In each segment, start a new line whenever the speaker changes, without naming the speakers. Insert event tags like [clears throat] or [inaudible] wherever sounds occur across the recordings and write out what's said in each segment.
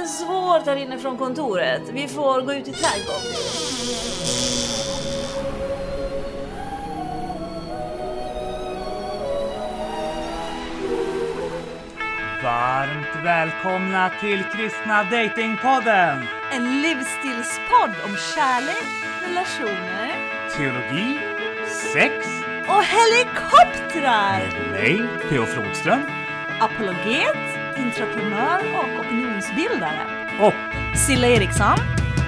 lite svårt här inne från kontoret. Vi får gå ut i trädgården.
Varmt välkomna till Kristna Datingpodden!
En livsstilspodd om kärlek, relationer
Teologi, sex,
och helikoptrar!
med mig, P.O. Flodström
Apologet, entreprenör och opinionsbildare.
och
Silla Eriksson.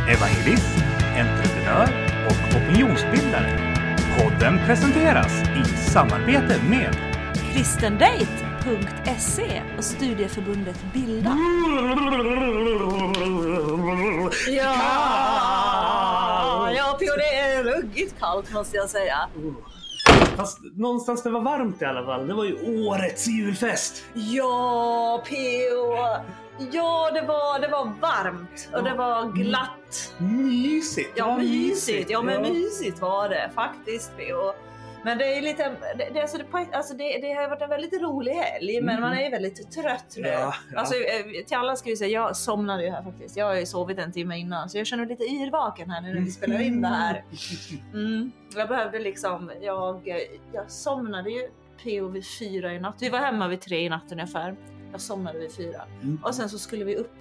evangelist, entreprenör och opinionsbildare. Podden presenteras i samarbete med
kristendate.se och studieförbundet Bilda. Ja, ja Pio, det är ruggigt kallt måste jag säga.
Fast någonstans det var varmt i alla fall. Det var ju årets julfest.
Ja, Pio. Ja, det var, det var varmt och det var glatt.
Mysigt.
Ja, mysigt. Ja, men mysigt var det faktiskt. Men det är lite, det, det, alltså det, alltså det, det har varit en väldigt rolig helg, men man är ju väldigt trött nu.
Mm. Ja, ja.
Alltså, eh, till alla ska vi säga, jag somnade ju här faktiskt. Jag har ju sovit en timme innan, så jag känner mig lite yrvaken här nu när vi spelar in det här. [laughs] Mm. Jag behövde liksom, jag, jag somnade ju PO vid fyra i natt. Vi var hemma vid tre i natten ungefär. Jag somnade vid fyra.
Mm.
Och sen så skulle vi upp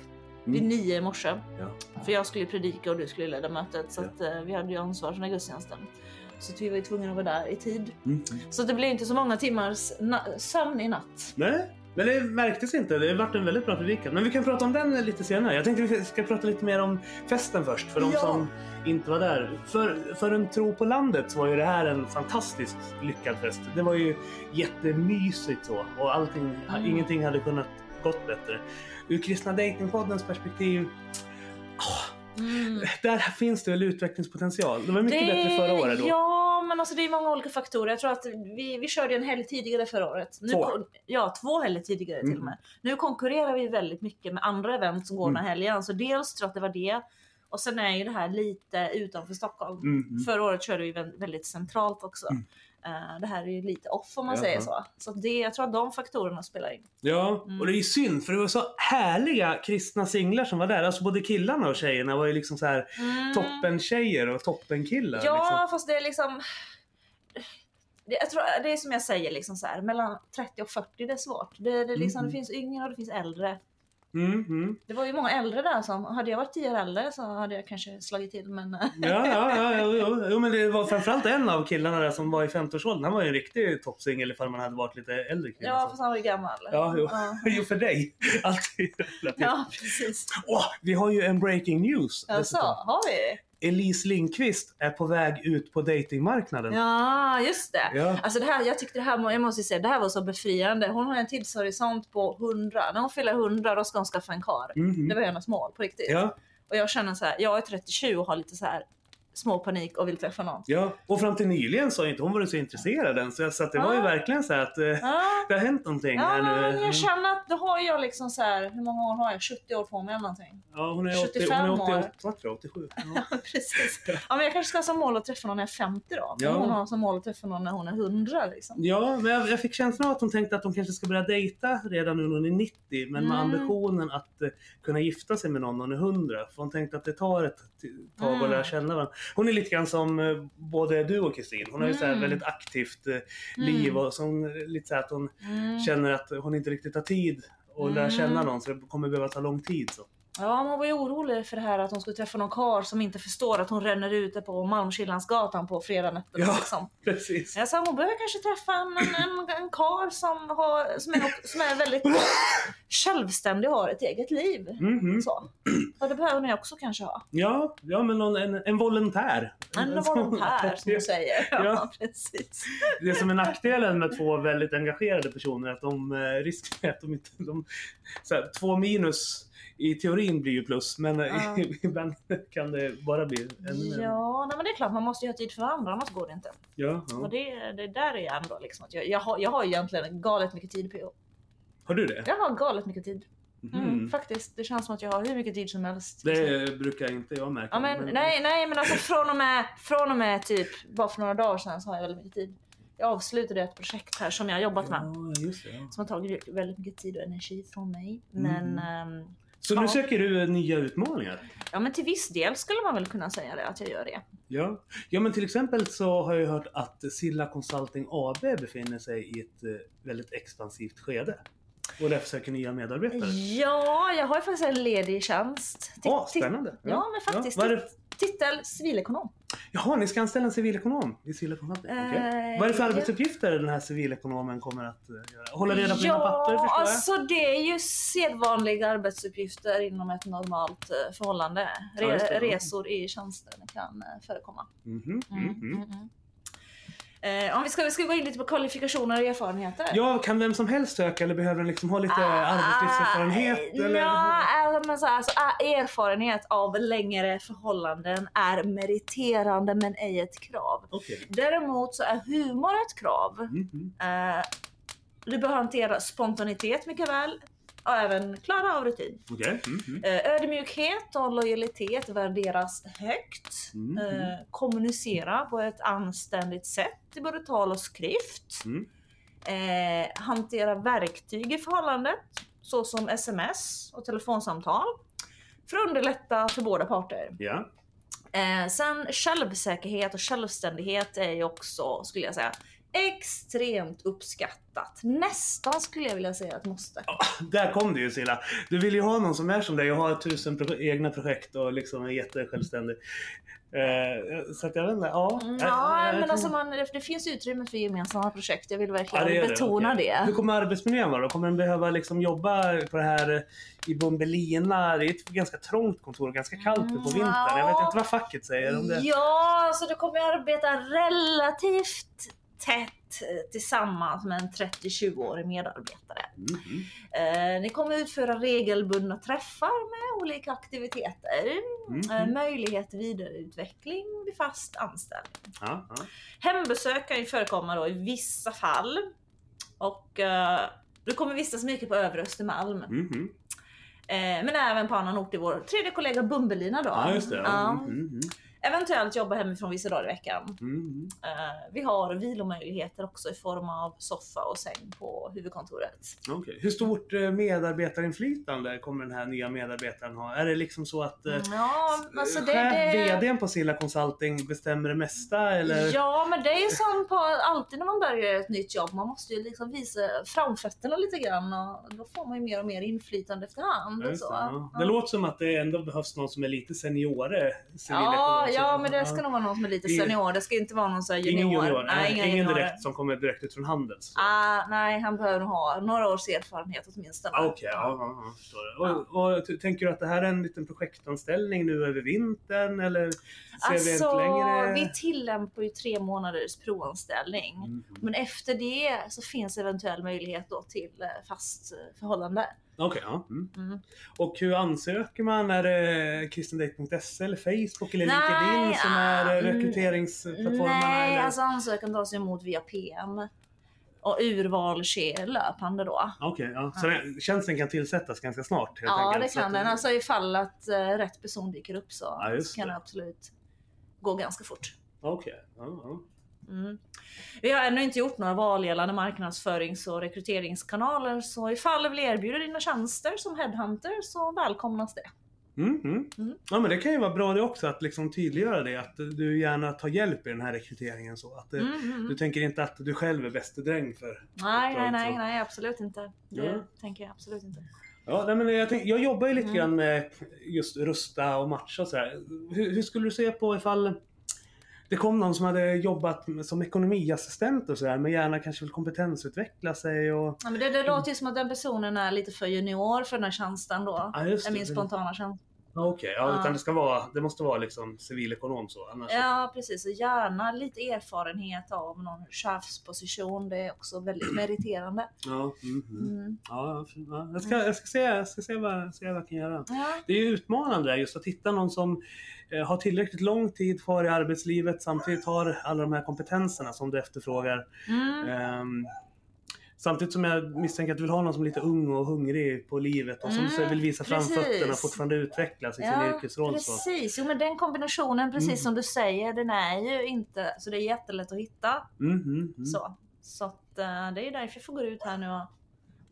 vid
Mm.
nio i morse.
Ja.
För jag skulle predika och du skulle leda mötet. Så
Ja.
att, eh, vi hade ju ansvar för den här gudstjänsten. Så vi var ju tvungna att vara där i tid.
Mm.
Så det blev inte så många timmars sömn i natt.
Nej, men det märktes inte. Det vart en väldigt bra predikan. Men vi kan prata om den lite senare. Jag tänkte vi ska prata lite mer om festen först. För de
Ja.
som inte var där. För, för en tro på landet så var ju det här en fantastiskt lyckad fest. Det var ju jättemysigt så. Och allting,
Mm.
ingenting hade kunnat gått bättre. Ur Kristna Datingpoddens perspektiv
Mm.
Där finns det väl utvecklingspotential. Det var mycket bättre förra året då.
Ja, men alltså det är många olika faktorer. Jag tror att vi, vi körde en helg tidigare förra året. Nu,
Två.
Ja, två helger tidigare till och
Mm.
med. Nu konkurrerar vi väldigt mycket med andra event som går den här helgen. Så dels tror jag att det var det. Och sen är ju det här lite utanför Stockholm.
Mm, mm.
Förra året körde vi vä- väldigt centralt också.
Mm.
Eh, det här är ju lite off om man
Ja,
säger så. Så det, jag tror att de faktorerna spelar in.
Ja,
Mm.
och det är ju synd för det var så härliga kristna singlar som var där. Alltså både killarna och tjejerna var ju liksom så här
Mm.
toppen-tjejer och toppen-killar.
Ja,
liksom.
fast det är liksom... Det, jag tror, det är som jag säger, liksom så här, mellan 30 och 40 det är svårt. Det, det, liksom,
Mm.
det finns yngre och det finns äldre.
Mm, mm.
Det var ju många äldre där som, hade jag varit 10 år äldre så hade jag kanske slagit till men...
Ja, ja, ja, jo, jo, jo, men det var framförallt en av killarna där som var i 50-årsåldern. Han var ju en riktig toppsingel ifall man hade varit lite äldre kille.
Ja, fast han var ju gammal.
Ja, jo.
Ja, [laughs]
Jo, för dig. Alltid relativt.
ja precis.
Åh, vi har ju en breaking news.
Alltså, har vi?
Elise Lindqvist är på väg ut på datingmarknaden.
Ja, just det.
Ja.
Alltså det här, jag tyckte det här, jag måste säga, det här var så befriande. Hon har en tidshorisont på 100. När hon fyller 100 då ska hon skaffa en karl.
Mhm.
Det var hennes mål på riktigt.
Ja,
Och jag känner så här, jag är 37 och har lite så här små panik och vill träffa någon.
ja, och fram till nyligen så har inte hon varit så intresserad än. Så, så att det var ju verkligen så att eh,
Ja,
det har hänt någonting
ja
här
men
nu.
jag känner att då har jag liksom så här, hur många år har jag? 70 år på mig eller någonting.
Ja, hon är, 80,
75
hon är
år.
88 tror jag, 87. [laughs] Ja.
Precis. Ja, men jag kanske ska ha som mål att träffa någon när jag är 50 då.
Ja.
Hon har som mål att träffa någon när hon är 100 liksom.
Ja, men jag, jag fick känslan av att hon tänkte att hon kanske ska börja dejta redan nu när hon är 90, men med
Mm.
ambitionen att eh, kunna gifta sig med någon när hon är 100. För hon tänkte att det tar ett tag
Mm.
att lära känna varandra. Hon är lite grann som eh, både du och Kristin. Hon har ju så
Mm.
väldigt aktivt eh, liv och så lite så att hon
Mm.
känner att hon inte riktigt har tid att lära
Mm.
känna någon, så det kommer behöva ta lång tid. Så.
Ja, man var ju orolig för det här att hon skulle träffa någon karl som inte förstår att hon ränner ute på Malmskillnadsgatan på fredag nätterna.
Ja.
Liksom. [laughs]
Precis.
Jag sa hon behöver kanske träffa en, en, en, en karl som, har, som, är, som är väldigt självständig och har ett eget liv.
Mhm.
Så. Så det behöver ni också kanske ha.
Ja, ja, men någon, en, en volontär.
En [laughs] volontär som du säger. [laughs] Ja,
Ja.
precis.
Det som är nackdelen med två väldigt engagerade personer är att de eh, riskerar att de inte... De, så här, två minus i teorin blir ju plus, men eh,
Ja. [laughs]
ibland kan det bara bli ännu mer.
Ja, nej, men det är klart man måste ju ha tid för varandra annars går det inte.
Ja,
Och
ja.
det, det där är ändå liksom att jag, jag, har, jag har egentligen galet mycket tid på
Har du det?
Jag har galet mycket tid. Mm,
Mhm.
Faktiskt, det känns som att jag har hur mycket tid som helst.
Det brukar inte jag märka.
Ja, men, nej, nej, men alltså från och, med, från och med typ bara för några dagar sedan så har jag väldigt mycket tid. Jag avslutade ett projekt här som jag har jobbat med.
Ja, det. Ja.
Som har tagit väldigt mycket tid och energi från mig.
Mm.
Men ehm,
Så nu
Ja.
söker du nya utmaningar?
Ja men till viss del skulle man väl kunna säga det, att jag gör det.
Ja. ja, men till exempel så har jag hört att Silla Consulting AB befinner sig i ett eh, väldigt expansivt skede. Och därför söker nya medarbetare.
Ja, jag har ju faktiskt en ledig tjänst. Ti-
Ja,
ti-
spännande.
Ja, men faktiskt.
vad är det?
Titel civilekonom.
Jaha, ni ska anställa en civilekonom i Consulting? Okej.
Eh,
Vad är det för arbetsuppgifter den här civilekonomen kommer att eh, göra? Hålla reda på dina
ja,
papper förstår jag?
alltså det är ju sedvanliga arbetsuppgifter inom ett normalt eh, förhållande. Re-
Ja, det, ja.
resor i tjänsten kan eh, förekomma.
Mhm,
Mm,
mhm.
mm, mm. Eh, om vi ska, vi ska gå in lite på kvalifikationer och erfarenheter.
Ja, kan vem som helst söka eller behöver den liksom ha lite arbetslivserfarenhet?
Ah,
eller?
Ja, alltså, men så här, alltså, ah, erfarenhet av längre förhållanden är meriterande men ej ett krav.
Okej.
Däremot så är humor ett krav.
Mhm.
Eh, du bör hantera spontanitet mycket väl och även klara av rutin.
Okej. Mhm.
Eh, ödmjukhet och lojalitet värderas högt.
Mm.
Eh, kommunicera på ett anständigt sätt i både tal och skrift.
Mm.
Eh, hantera verktyg i förhållandet såsom sms och telefonsamtal för att underlätta för båda parter. Eh, sen självsäkerhet och självständighet är ju också, skulle jag säga, extremt uppskattat. Nästan skulle jag vilja säga ett måste.
Där kom det ju Silla. Du vill ju ha någon som är som dig och har tusen pro- egna projekt och liksom är jättesjälvständig. Eh, så att jag vet inte, ja.
Mm,
Jag-
Ja,
jag
men alltså man, det finns utrymme för gemensamma projekt. Jag vill
Ja,
verkligen
det gör det,
betona
okej. Hur
det.
kommer arbetsmiljön vara då? Kommer den behöva liksom jobba på det här i Bumbelina? Det är ett ganska trångt kontor och ganska kallt nu på
Mm,
vintern. Jag vet
ja.
inte vad facket säger om det.
Ja, så du kommer arbeta relativt tätt eh, tillsammans med en 30-20-årig medarbetare.
Mhm.
Eh, ni kommer utföra regelbundna träffar med olika aktiviteter.
Mhm.
Eh, möjlighet till vidareutveckling vid fast anställning.
Ja, ja.
Hembesök kan ju förekomma då i vissa fall. Och eh, du kommer vistas mycket på övre Östermalm.
Mhm.
Eh, men även på annan ort i vår tredje kollega Bumbelina då.
Ja, det.
Eventuellt jobba hemifrån vissa dagar i veckan.
Mhm.
Eh, vi har vilomöjligheter också i form av soffa och säng på huvudkontoret.
Okej. Hur stort eh, medarbetarinflytande kommer den här nya medarbetaren ha? Är det liksom så att eh,
Ja, alltså det, det...
VDn på Silla Consulting bestämmer det mesta? Eller?
Ja, men det är ju som på alltid när man börjar ett nytt jobb. Man måste ju liksom visa framfötterna lite grann och då får man ju mer och mer inflytande efterhand.
Just
så.
det, ja. Det låter som att det ändå behövs någon som är lite seniore civilekonom.
Ja, ja, men det ska nog vara någon som är lite senior. Det ska inte vara någon så junior.
Ingen junior?
Nej,
ingen
juniorer.
direkt som kommer direkt ut från Handels?
Ah, nej, han behöver nog ha några års erfarenhet åtminstone.
Ah, Okej, ja, ja, ja, förstår det. Och, och t- tänker du att det här är en liten projektanställning nu över vintern eller ser vi
Alltså,
inte längre?
vi tillämpar ju tre månaders provanställning.
Mhm.
Men efter det så finns eventuell möjlighet då till eh, fast eh, förhållande.
Okej, ja. Mm.
Mm.
Och hur ansöker man? Är det kristendate.se eller Facebook eller
Nej,
LinkedIn som är
ah, mm,
rekryteringsplattformarna?
Nej,
eller?
alltså ansökan tas emot via PM. Och urval sker löpande då.
Okej, ja. så den, tjänsten kan tillsättas ganska snart?
Ja,
enkelt.
det kan den. Alltså ifall att eh, rätt person dyker upp så,
Ja,
så kan
det.
absolut gå ganska fort.
Okej, ja, ja.
Mm. Vi har ännu inte gjort några val gällande marknadsförings och rekryteringskanaler så ifall du vill erbjuda dina tjänster som headhunter så välkomnas det.
Mm, mm.
Mm.
Ja men det kan ju vara bra det också att liksom tydliggöra det att du gärna tar hjälp i den här rekryteringen så att eh,
Mm, mm,
du tänker inte att du själv är bäste dräng för
Nej, nej, nej, nej, absolut inte. Det
Ja.
tänker jag absolut inte.
Ja, nej, men jag, tänk, jag jobbar ju lite grann med just rusta och matcha och sådär. Hur, hur skulle du se på ifall det kom någon som hade jobbat som ekonomiassistent och sådär men gärna kanske vill kompetensutveckla sig och...
Ja, men det, det låter ju som att den personen är lite för junior för den här tjänsten då.
Ja, just
är
det.
min spontana känsla.
Ja, Okej, ja,
Ja.
utan det ska vara, det måste vara liksom civilekonom så annars...
Ja precis, och gärna lite erfarenhet av någon chefsposition. Det är också väldigt meriterande.
Ja, mhm.
Mm.
ja, ja, jag ska, jag ska, se, jag ska se, vad, se vad jag kan göra.
Ja.
Det är ju utmanande just att hitta någon som eh, har tillräckligt lång tid kvar i arbetslivet samtidigt har alla de här kompetenserna som du efterfrågar.
Mm.
Ehm, samtidigt som jag misstänker att du vill ha någon som är lite ung och hungrig på livet och som
Mm,
vill visa framfötterna och fortfarande utvecklas i sin
Ja,
yrkesroll. Så.
precis. Jo men den kombinationen, precis
Mm.
som du säger, den är ju inte, så det är jättelätt att hitta.
Mm, mm, mm.
Så, så att, eh, det är därför jag får gå ut här nu och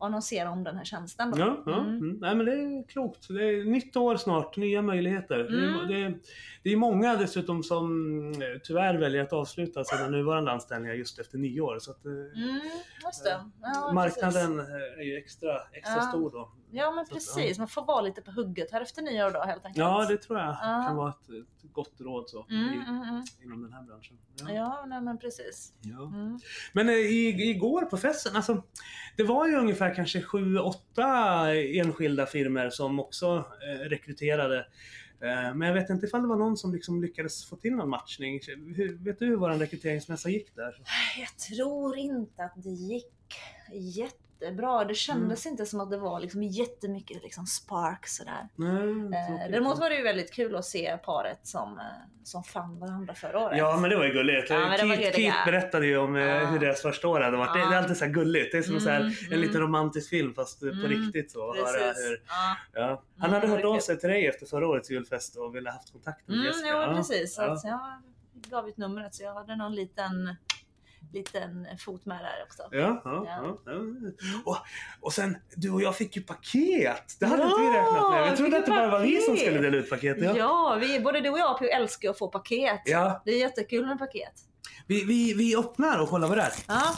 annonsera om den här tjänsten. Då.
Ja, ja.
Mm.
Mm. Nej, men det är klokt. Det är nytt år snart, nya möjligheter.
Mm.
Det, är, det är många dessutom som eh, tyvärr väljer att avsluta sina nuvarande anställningar just efter nyår. Så att, eh,
Mm. Ja,
marknaden
Precis.
är ju extra, extra
Ja.
stor då.
Ja men precis, man får vara lite på hugget här efter nyår då helt enkelt.
Ja, det tror jag
Ja.
kan vara ett, ett gott råd så,
Mm,
i,
mm, mm.
inom den här branschen.
Ja, nej, men precis.
Ja.
Mm.
Men eh, i, igår på festen, alltså, det var ju ungefär kanske sju, åtta enskilda firmor som också eh, rekryterade. Eh, men jag vet inte ifall det var någon som liksom lyckades få till någon matchning. Hur, vet du hur vår rekryteringsmässa gick där?
Jag tror inte att det gick jättebra. Det kändes
Mm.
inte som att det var liksom jättemycket liksom spark sådär. Eh,
tråkigt.
däremot var det ju väldigt kul att se paret som, eh, som fann varandra förra året.
Ja men det var ju gulligt.
Ja,
Keith, berättade ju om eh,
Ja.
hur deras första år hade varit. Det,
Ja.
det är alltid så här gulligt. Det är som så här,
Mm,
en
mm.
liten romantisk film fast på
Mm,
riktigt. Så, höra hur,
Ja.
Han
Mm,
hade hört av sig till dig efter förra årets julfest och ville haft kontakt med
Mm,
Jessica. Ja.
precis. Så
Ja.
att jag gav ut numret så jag hade någon liten, liten fot med där också.
Ja, ja,
Ja.
ja. Och, och sen, du och jag fick ju paket! Det hade
Ja,
inte vi räknat med. Jag trodde att det bara var vi som skulle dela ut paket.
Ja,
Ja.
vi, både du och jag älskar att få paket.
ja.
Det är jättekul med paket.
Vi, vi, vi öppnar och kollar vad det är.
Ja.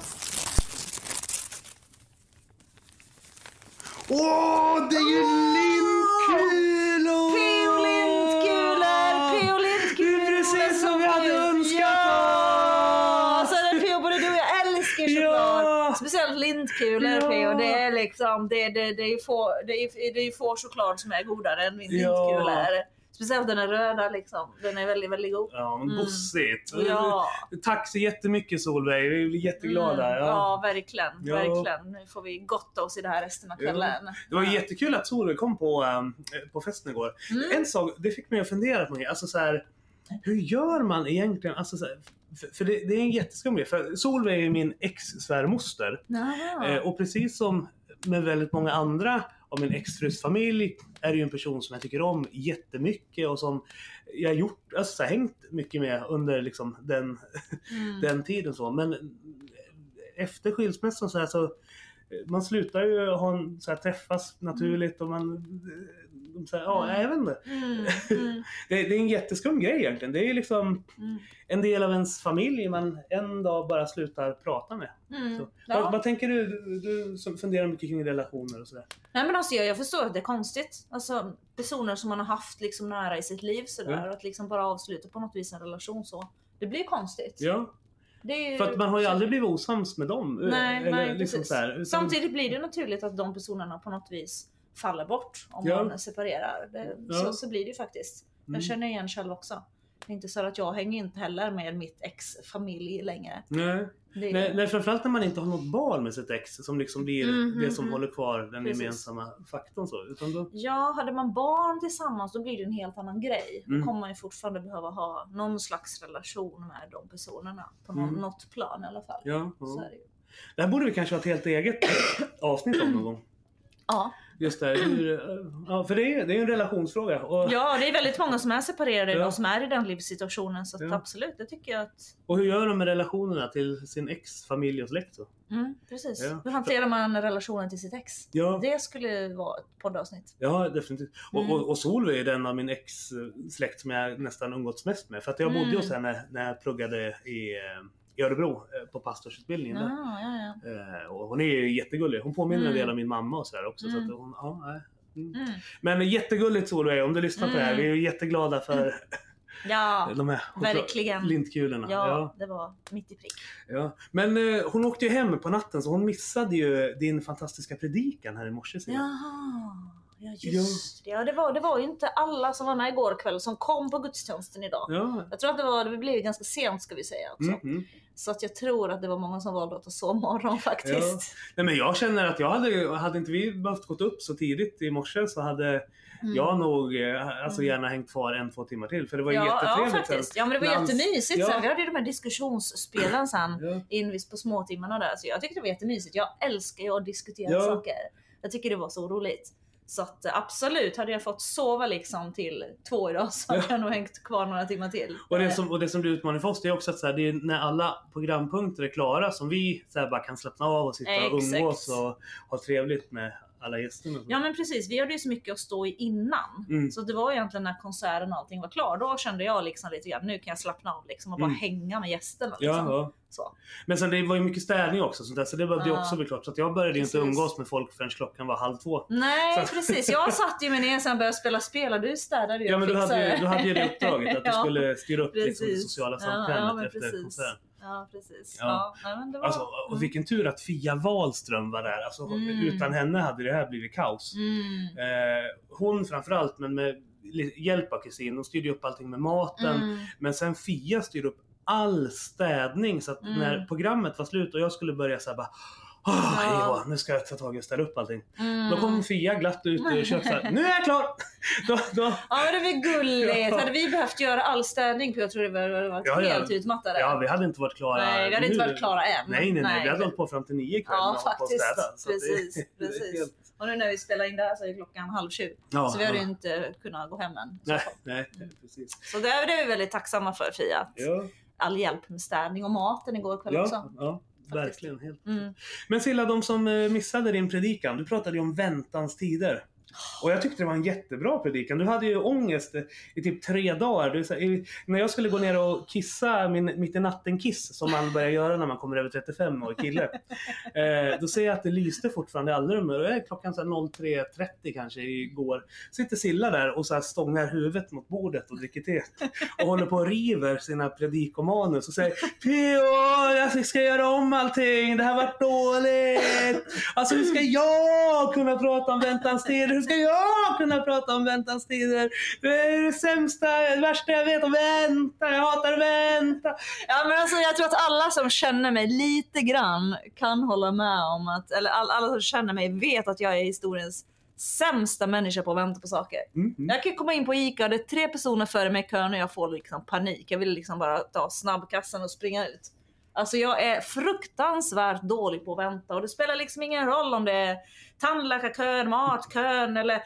Åh, det är ju lintkulor!
Speciellt lintkulor
Ja.
Pio. Det är liksom, det, det, det, är få, det, är, det är få choklad som är godare än min
Ja.
Speciellt den är röda liksom. Den är väldigt, väldigt god.
Ja, men
Mm.
gossigt.
Ja.
Tack så jättemycket Solveig, vi blir jätteglada.
Mm,
Ja.
ja, verkligen.
Ja.
verkligen. Nu får vi gotta oss i det här resten av
Ja.
kvällen.
Det var jättekul att Solveig kom på, ähm, på festen igår.
Mm.
En sak, det fick mig att fundera på mig. Alltså så här, hur gör man egentligen? Alltså så här, för, det, det är en jätteskum grej. För Solveig är min ex-svärmoster. Eh, och precis som med väldigt många andra av min exfrus familj är det ju en person som jag tycker om jättemycket och som jag har gjort, alltså hängt mycket med under liksom den,
Mm.
den tiden. Så. Men efter skilsmässan så, här, så man slutar ju ha en, så här, träffas naturligt och man de säger, ja,
Mm.
jag vet inte.
Mm, mm, [laughs]
Det, det är en jätteskum grej egentligen. Det är liksom
mm,
en del av ens familj man en dag bara slutar prata med. Så,
Ja.
vad, vad tänker du, du, du som funderar mycket kring relationer och sådär?
Nej men alltså jag, jag förstår att det är konstigt. Alltså personer som man har haft liksom nära i sitt liv sådär. Att liksom bara avsluta på något vis en relation så. Det blir konstigt.
Ja,
ju...
för att man har ju aldrig blivit osams med dem.
Nej,
Eller
nej
liksom så här, utan-
Samtidigt blir det naturligt att de personerna på något vis faller bort om
Ja.
man separerar. Det,
Ja.
så, så blir det ju faktiskt.
Mm.
Jag känner igen själv också. Det är inte så att jag hänger inte heller med mitt ex familj längre.
Nej.
Det
Nej, nej, framförallt när man inte har något barn med sitt ex som liksom blir
Mm,
det
mm,
som
mm.
håller kvar den
Precis.
gemensamma faktorn. Så. Utan då,
Ja, hade man barn tillsammans då blir det en helt annan grej.
Mm.
Då kommer man ju fortfarande behöva ha någon slags relation med de personerna. På någon,
Mm.
något plan i alla fall.
ja,
Så
ja.
är det ju.
Det här borde vi kanske ha ett helt eget avsnitt om någon gång.
Ja.
Just det, hur, ja, för det är, det är en relationsfråga. Och,
ja, det är väldigt många som är separerade
Ja.
idag som är i den livssituationen. Så
Ja.
absolut, det tycker jag att...
och hur gör de med relationerna till sin ex, familj och släkt? Så?
Mm, precis.
Ja.
Hur hanterar man relationen till sitt ex?
Ja,
Det skulle vara ett poddavsnitt.
ja, definitivt. Och,
Mm.
och, och Solveig är den av min ex-släkt som jag nästan umgåtts mest med. För att jag bodde
Mm.
hos henne när jag pluggade i, eh, i Örebro eh, på pastorsutbildningen. där.
Ja, ja.
Eh, och hon är ju jättegullig. Hon påminner en
Mm.
del om min mamma och sådär också. Så
Mm.
att hon, ja. Mm.
Mm.
Men jättegulligt Solveig, om du lyssnar på det här.
Mm.
Vi är ju jätteglada för [laughs]
Ja,
de här
verkligen.
lintkulorna.
ja,
Ja,
det var mitt i prick.
ja. Men eh, hon åkte ju hem på natten så hon missade ju din fantastiska predikan här i morse.
Jaha, ja just det. Ja, det, var, det var ju inte alla som var med igår kväll som kom på gudstjänsten idag.
Ja.
Jag tror att det var, det blev ganska sent ska vi säga också.
Mm, mm.
Så att jag tror att det var många som valde att ta sovmorgon [laughs] faktiskt.
Nej, men jag känner att jag hade, hade inte vi behövt gått upp så tidigt i morse så hade
Mm.
jag nog eh, alltså
Mm.
gärna hängt kvar en, två timmar till. För det var
ja, ja
jättetrevligt.
faktiskt. Ja men det var
Dans-
jättemysigt
Ja.
sen. Vi hade ju de här diskussionsspelen sen.
Ja.
in på småtimmarna där. Så jag tyckte det var jättemysigt. Jag älskar ju att diskutera
Ja.
saker. Jag tycker det var så roligt. Så att eh, absolut, hade jag fått sova liksom till två idag så hade
Ja.
jag nog hängt kvar några timmar till.
Och det,
Eh,
som, och det som blir utmaning för oss det är också att så här, det är när alla programpunkter är klara som vi så här, bara kan slappna av och sitta och umgås och ha trevligt med alla gästerna.
Ja men precis, vi hade ju så mycket att stå i innan.
Mm.
Så det var egentligen när konserten och allting var klar, då kände jag liksom lite grann, nu kan jag slappna av liksom och bara
Mm.
hänga med gästerna.
Ja,
Liksom.
ja.
Så.
Men sen det var ju mycket städning också, sånt där, så det behövde ju
Ja.
också bli klart. Så att jag började ju inte
Precis.
umgås med folk förrän klockan var halv två.
Nej
Så-
precis, jag satt ju mig ner sen började spela spel och du städade ju
Ja men du hade, ju, du hade ju det uppdraget att du [laughs]
Ja,
skulle styra upp liksom, det
precis.
sociala
Ja,
samkvämet
ja,
efter
precis.
konserten.
Ja precis.
Ja.
Ja. men det var...
Alltså,
mm.
och vilken tur att Fia Wahlström var där. Alltså,
Mm.
Utan henne hade det här blivit kaos.
Mm.
Eh, hon framförallt, men med hjälp av kusin. Hon styrde upp allting med maten.
Mm.
Men sen Fia styrde upp all städning. Så att
Mm.
när programmet var slut och jag skulle börja så här bara Ah,
Ja.
ja, nu ska jag ta tag i och städa upp allting.
Mm.
Då kom Fia glatt ut ur köket nu är jag klar! [laughs] då, då,
Ja men det var gulligt.
Ja.
Hade vi behövt göra all städning på, jag tror det var, det var
Ja, ja.
helt utmattade.
ja, vi hade inte varit klara
Nej, vi hade inte
nu.
varit klara än.
Nej, nej, nej. Vi hade hållit på fram till nio ikväll
Ja, faktiskt.
städa.
Precis, [laughs]
det
precis.
helt-
Och nu när vi spelar in det här så är klockan halv sju.
Ja,
så vi hade
ja.
ju inte kunnat gå hem än.
Nej, nej, precis.
så det är vi väldigt tacksamma för Fia.
Ja,
All hjälp med städning och maten igår kväll
ja,
också.
Verkligen. Helt.
Mm.
Men Silla, de som eh, missade din predikan, du pratade ju om väntans tider. Och jag tyckte det var en jättebra predikan. Du hade ju ångest i typ tre dagar. Du, i, när jag skulle gå ner och kissa min mitt i natten-kiss, som man börjar göra när man kommer över 35 år, kille. [laughs] Eh, då ser jag att det lyste fortfarande i allrummet. Och det är klockan så här 03.30 kanske igår. Sitter Silla där och så här stångar huvudet mot bordet och dricker te. Och håller på och river sina predikomanus och säger P.O. Jag ska göra om allting. Det här var dåligt. Alltså hur ska jag kunna prata om väntans tider? Hur ska jag kunna prata om väntans tider? Det är det sämsta, det värsta jag vet att vänta. Jag hatar att vänta.
Ja men alltså jag tror att alla som känner mig lite grann kan hålla med om att, eller all, alla som känner mig vet att jag är historiens sämsta människa på att vänta på saker.
Mm, mm.
Jag kan komma in på ICA, det är tre personer före mig i kön och jag får liksom panik. Jag vill liksom bara ta snabbkassan och springa ut. Alltså jag är fruktansvärt dålig på att vänta och det spelar liksom ingen roll om det är tandläkarkön, matkön eller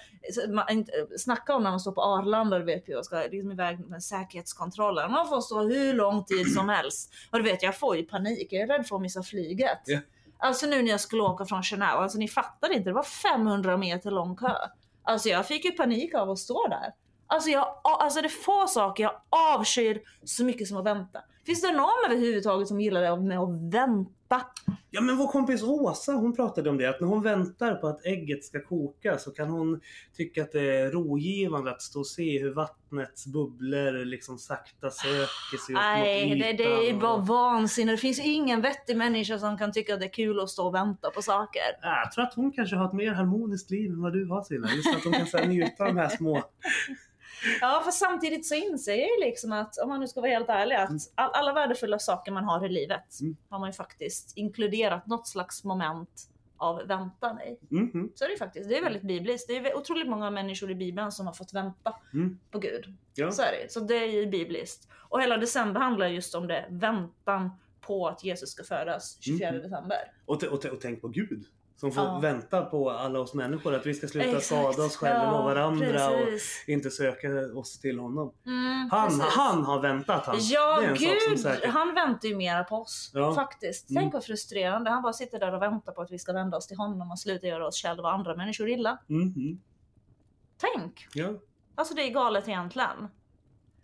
snacka om när man står på Arlanda vet och ska liksom iväg med säkerhetskontrollen. Man får stå hur lång tid som helst. Och du vet jag får ju panik, jag är rädd för att missa flyget.
Ja.
Alltså nu när jag skulle åka från Genève, alltså ni fattar inte, det var 500 meter lång kö. Alltså jag fick ju panik av att stå där. Alltså, jag, alltså det är få saker jag avskyr så mycket som att vänta. Finns det någon överhuvudtaget som gillar det med att vänta?
Ja men vår kompis Åsa hon pratade om det att när hon väntar på att ägget ska koka så kan hon tycka att det är rogivande att stå och se hur vattnets bubblor liksom sakta söker sig upp
Nej,
mot
det,
ytan.
det är bara vansinne. Det finns ingen vettig människa som kan tycka att det är kul att stå och vänta på saker.
Ja, Jag tror att hon kanske har ett mer harmoniskt liv än vad du har Silla. Just att hon kan njuta av de här små...
Ja, för samtidigt så inser jag ju liksom att, om man nu ska vara helt ärlig, att all, alla värdefulla saker man har i livet
Mm.
har man ju faktiskt inkluderat något slags moment av väntan i.
Mhm.
Så är det faktiskt. Det är väldigt bibliskt. Det är otroligt många människor i Bibeln som har fått vänta
Mm.
på Gud.
Ja.
Så är det Så det är ju bibliskt. Och hela december handlar just om det. Väntan på att Jesus ska födas 24
Mm.
december.
Och, och, och tänk på Gud. Som får
Ja.
vänta på alla oss människor. Att vi ska sluta
Exakt.
skada oss själva
Ja,
och varandra
precis.
och inte söka oss till honom.
Mm,
Han,
precis.
han har väntat han.
Ja, gud! Han väntar ju mera på oss.
Ja.
Faktiskt.
Mm.
Tänk vad frustrerande. Han bara sitter där och väntar på att vi ska vända oss till honom och sluta göra oss själva och andra människor illa.
Mhm.
Tänk!
Ja.
Alltså det är galet egentligen.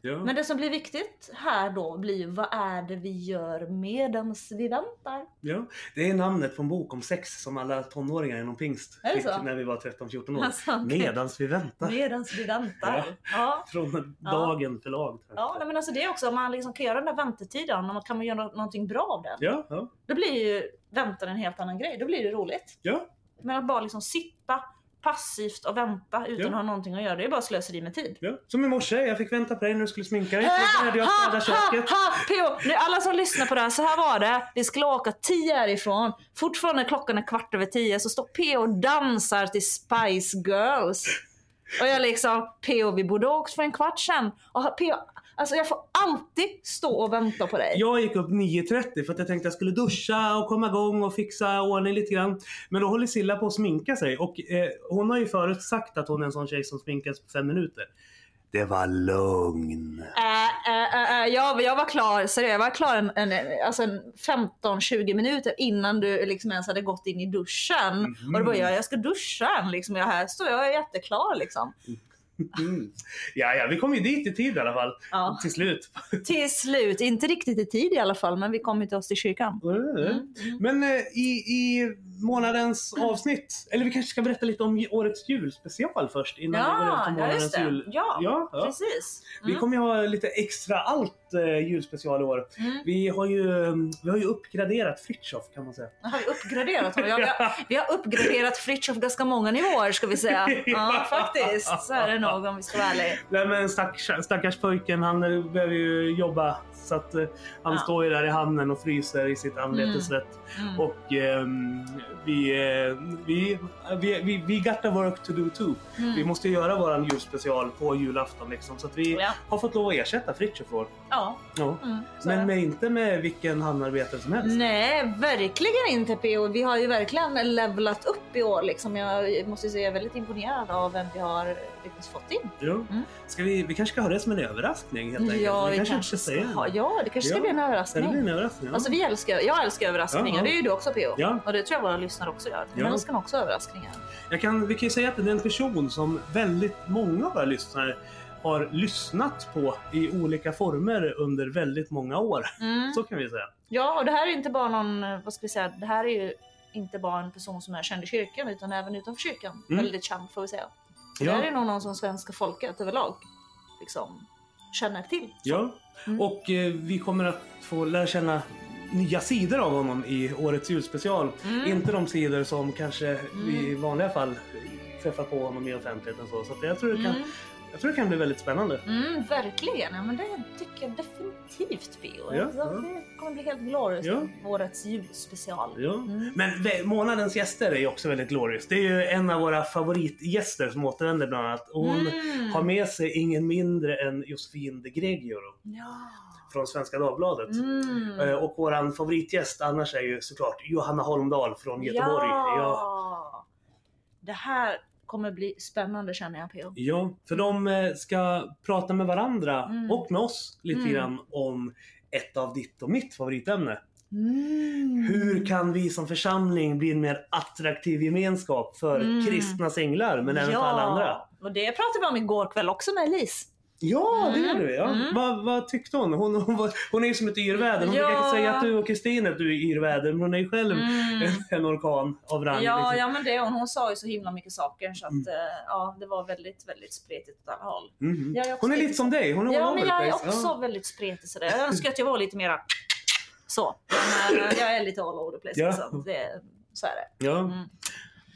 Ja.
Men det som blir viktigt här då blir ju vad är det vi gör medans vi väntar?
ja. Det är namnet på en bok om sex som alla tonåringar inom pingst fick
så?
när vi var 13-14 år.
Alltså, okej.
Medans vi väntar.
Medans vi väntar.
Ja.
Ja.
Från
Ja.
dagen förlag. tror jag.
Ja, nej, men alltså det är också om man liksom kan göra den där väntetiden, om man kan man göra någonting bra av den.
Ja, ja,
Då blir ju väntan en helt annan grej. Då blir det roligt.
ja.
Men att bara liksom sitta passivt och vänta utan
Ja.
att ha någonting att göra, det är bara slöseri med tid.
ja. Som i morse, jag fick vänta på dig när du skulle sminka dig. Så började jag städa köket.
ha, P.O. Nu, alla som lyssnar på det här, så här var det. Vi skulle åka tio härifrån. Fortfarande klockan är kvart över tio så står P.O. och dansar till Spice Girls. Och jag liksom, PO vi borde ha åkt för en kvart sen. Och PO, alltså jag får alltid stå och vänta på dig.
Jag gick upp 9.30 för att jag tänkte jag skulle duscha och komma igång och fixa ordning lite grann. Men då håller Silla på att sminka sig och eh, hon har ju förut sagt att hon är en sån tjej som sminkas på fem minuter. Det var lugn.
Äh, äh, äh, äh, jag, jag var klar, seriöst, jag var klar en, en, alltså en 15-20 minuter innan du liksom ens hade gått in i duschen.
Mhm.
Och då bara, jag, jag ska duscha än liksom. Jag här står jag är jätteklar liksom.
Mm. [laughs] Ja, ja, vi kom ju dit i tid i alla fall.
Ja.
Till slut. [laughs]
Till slut, inte riktigt i tid i alla fall, men vi kom ju till oss till kyrkan. Mm.
Men eh, i, i månadens avsnitt, eller vi kanske ska berätta lite om årets julspecial först innan vi går över
Ja,
till
ja
månadens
det.
jul.
Ja,
Ja, ja.
precis.
Vi
Mm.
kommer ju ha lite extra allt eh, julspecial i år.
Mm.
Vi har ju, vi har ju uppgraderat Fritiof kan man säga.
Har vi uppgraderat honom? Ja, vi, har, [laughs] vi har uppgraderat Fritiof ganska många nivåer ska vi säga. [laughs] Ja, faktiskt. Så är det nog om vi ska vara ärliga.
Nej men stackars, stackars pojken, han eh, behöver ju jobba. Så att eh, han
Ja.
står ju där i hamnen och fryser i sitt anletesvett.
Mm.
Och ehm, vi, eh, vi, vi, vi, vi got a work to do too.
Mm.
Vi måste göra våran julspecial på julafton liksom. Så att vi
Ja.
har fått lov att ersätta Fritiof i år.
Ja.
Ja.
Mm,
Men
det.
med, inte med vilken hamnarbetare som helst.
Nej, verkligen inte PO. Vi har ju verkligen levlat upp i år. Liksom. Jag måste säga jag är väldigt imponerad av vem vi har lyckats fått in.
Ja.
Mm.
Ska vi, vi kanske ska ha det som en överraskning helt enkelt.
Ja, vi
kanske
kanske ska ha,
det.
ja, det kanske ska
Ja.
bli en
Det
överraskning.
blir en överraskning. Ja.
Alltså vi älskar, jag älskar överraskningar,
Ja,
det är ju du också PO.
Ja.
Och det tror jag våra lyssnare också gör. De
Ja.
älskar också överraskningar.
Jag kan, vi kan ju säga att det är en person som väldigt många av våra lyssnare har lyssnat på i olika former under väldigt många år.
Mm.
Så kan vi säga.
Ja, och det här är inte bara någon, vad ska vi säga, det här är ju inte bara en person som är känd i kyrkan utan även utanför kyrkan.
Mm.
Väldigt känd får vi säga. Det här är nog någon som svenska folket överlag liksom känner till.
Ja.
Mm.
Och eh, vi kommer att få lära känna nya sidor av honom i årets julspecial.
Mm.
Inte de sidor som kanske vi i vanliga fall träffar på honom i offentligheten. Så, så jag, tror det kan,
Mm.
Jag tror det kan bli väldigt spännande.
Mm, verkligen, ja, men det tycker jag definitivt Pio.
Ja, ja.
Det kommer bli helt glorious
Ja.
årets julspecial.
Ja.
Mm.
Men månadens gäster är ju också väldigt glorious. Det är ju en av våra favoritgäster som återvänder bland annat. Hon
Mm.
har med sig ingen mindre än Josefin de Gregioro
Ja.
från Svenska Dagbladet.
Mm.
Eh, Och våran favoritgäst annars är ju såklart Johanna Holmdahl från Göteborg.
Ja.
Ja.
Det här kommer bli spännande känner jag Pio.
Ja, för de eh, ska prata med varandra
Mm.
och med oss lite
Mm.
grann om ett av ditt och mitt favoritämne.
Mm.
Hur kan vi som församling bli en mer attraktiv gemenskap för
Mm.
kristna singlar men även för alla andra?
Och det pratade vi om igår kväll också med Elise.
Ja, det
Mm.
gör du. Ja.
Mm.
Vad, vad tyckte hon? Hon, hon, var, hon är ju som ett yrväder. Hon
Ja.
brukar säga att du och Kristin att du är yrväder, men hon är ju själv
Mm.
en, en orkan av rang.
Ja,
liksom.
ja men det, hon, hon sa ju så himla mycket saker så att
Mm.
eh, ja, det var väldigt, väldigt spretigt åt alla håll. Jag är
Hon är lite som dig. Hon är
Ja, men jag är också
Ja.
väldigt spretig sådär. Jag önskar att jag var lite mera så. Men eh, jag är lite all over the place.
Ja.
Liksom. Det, så är det.
Ja.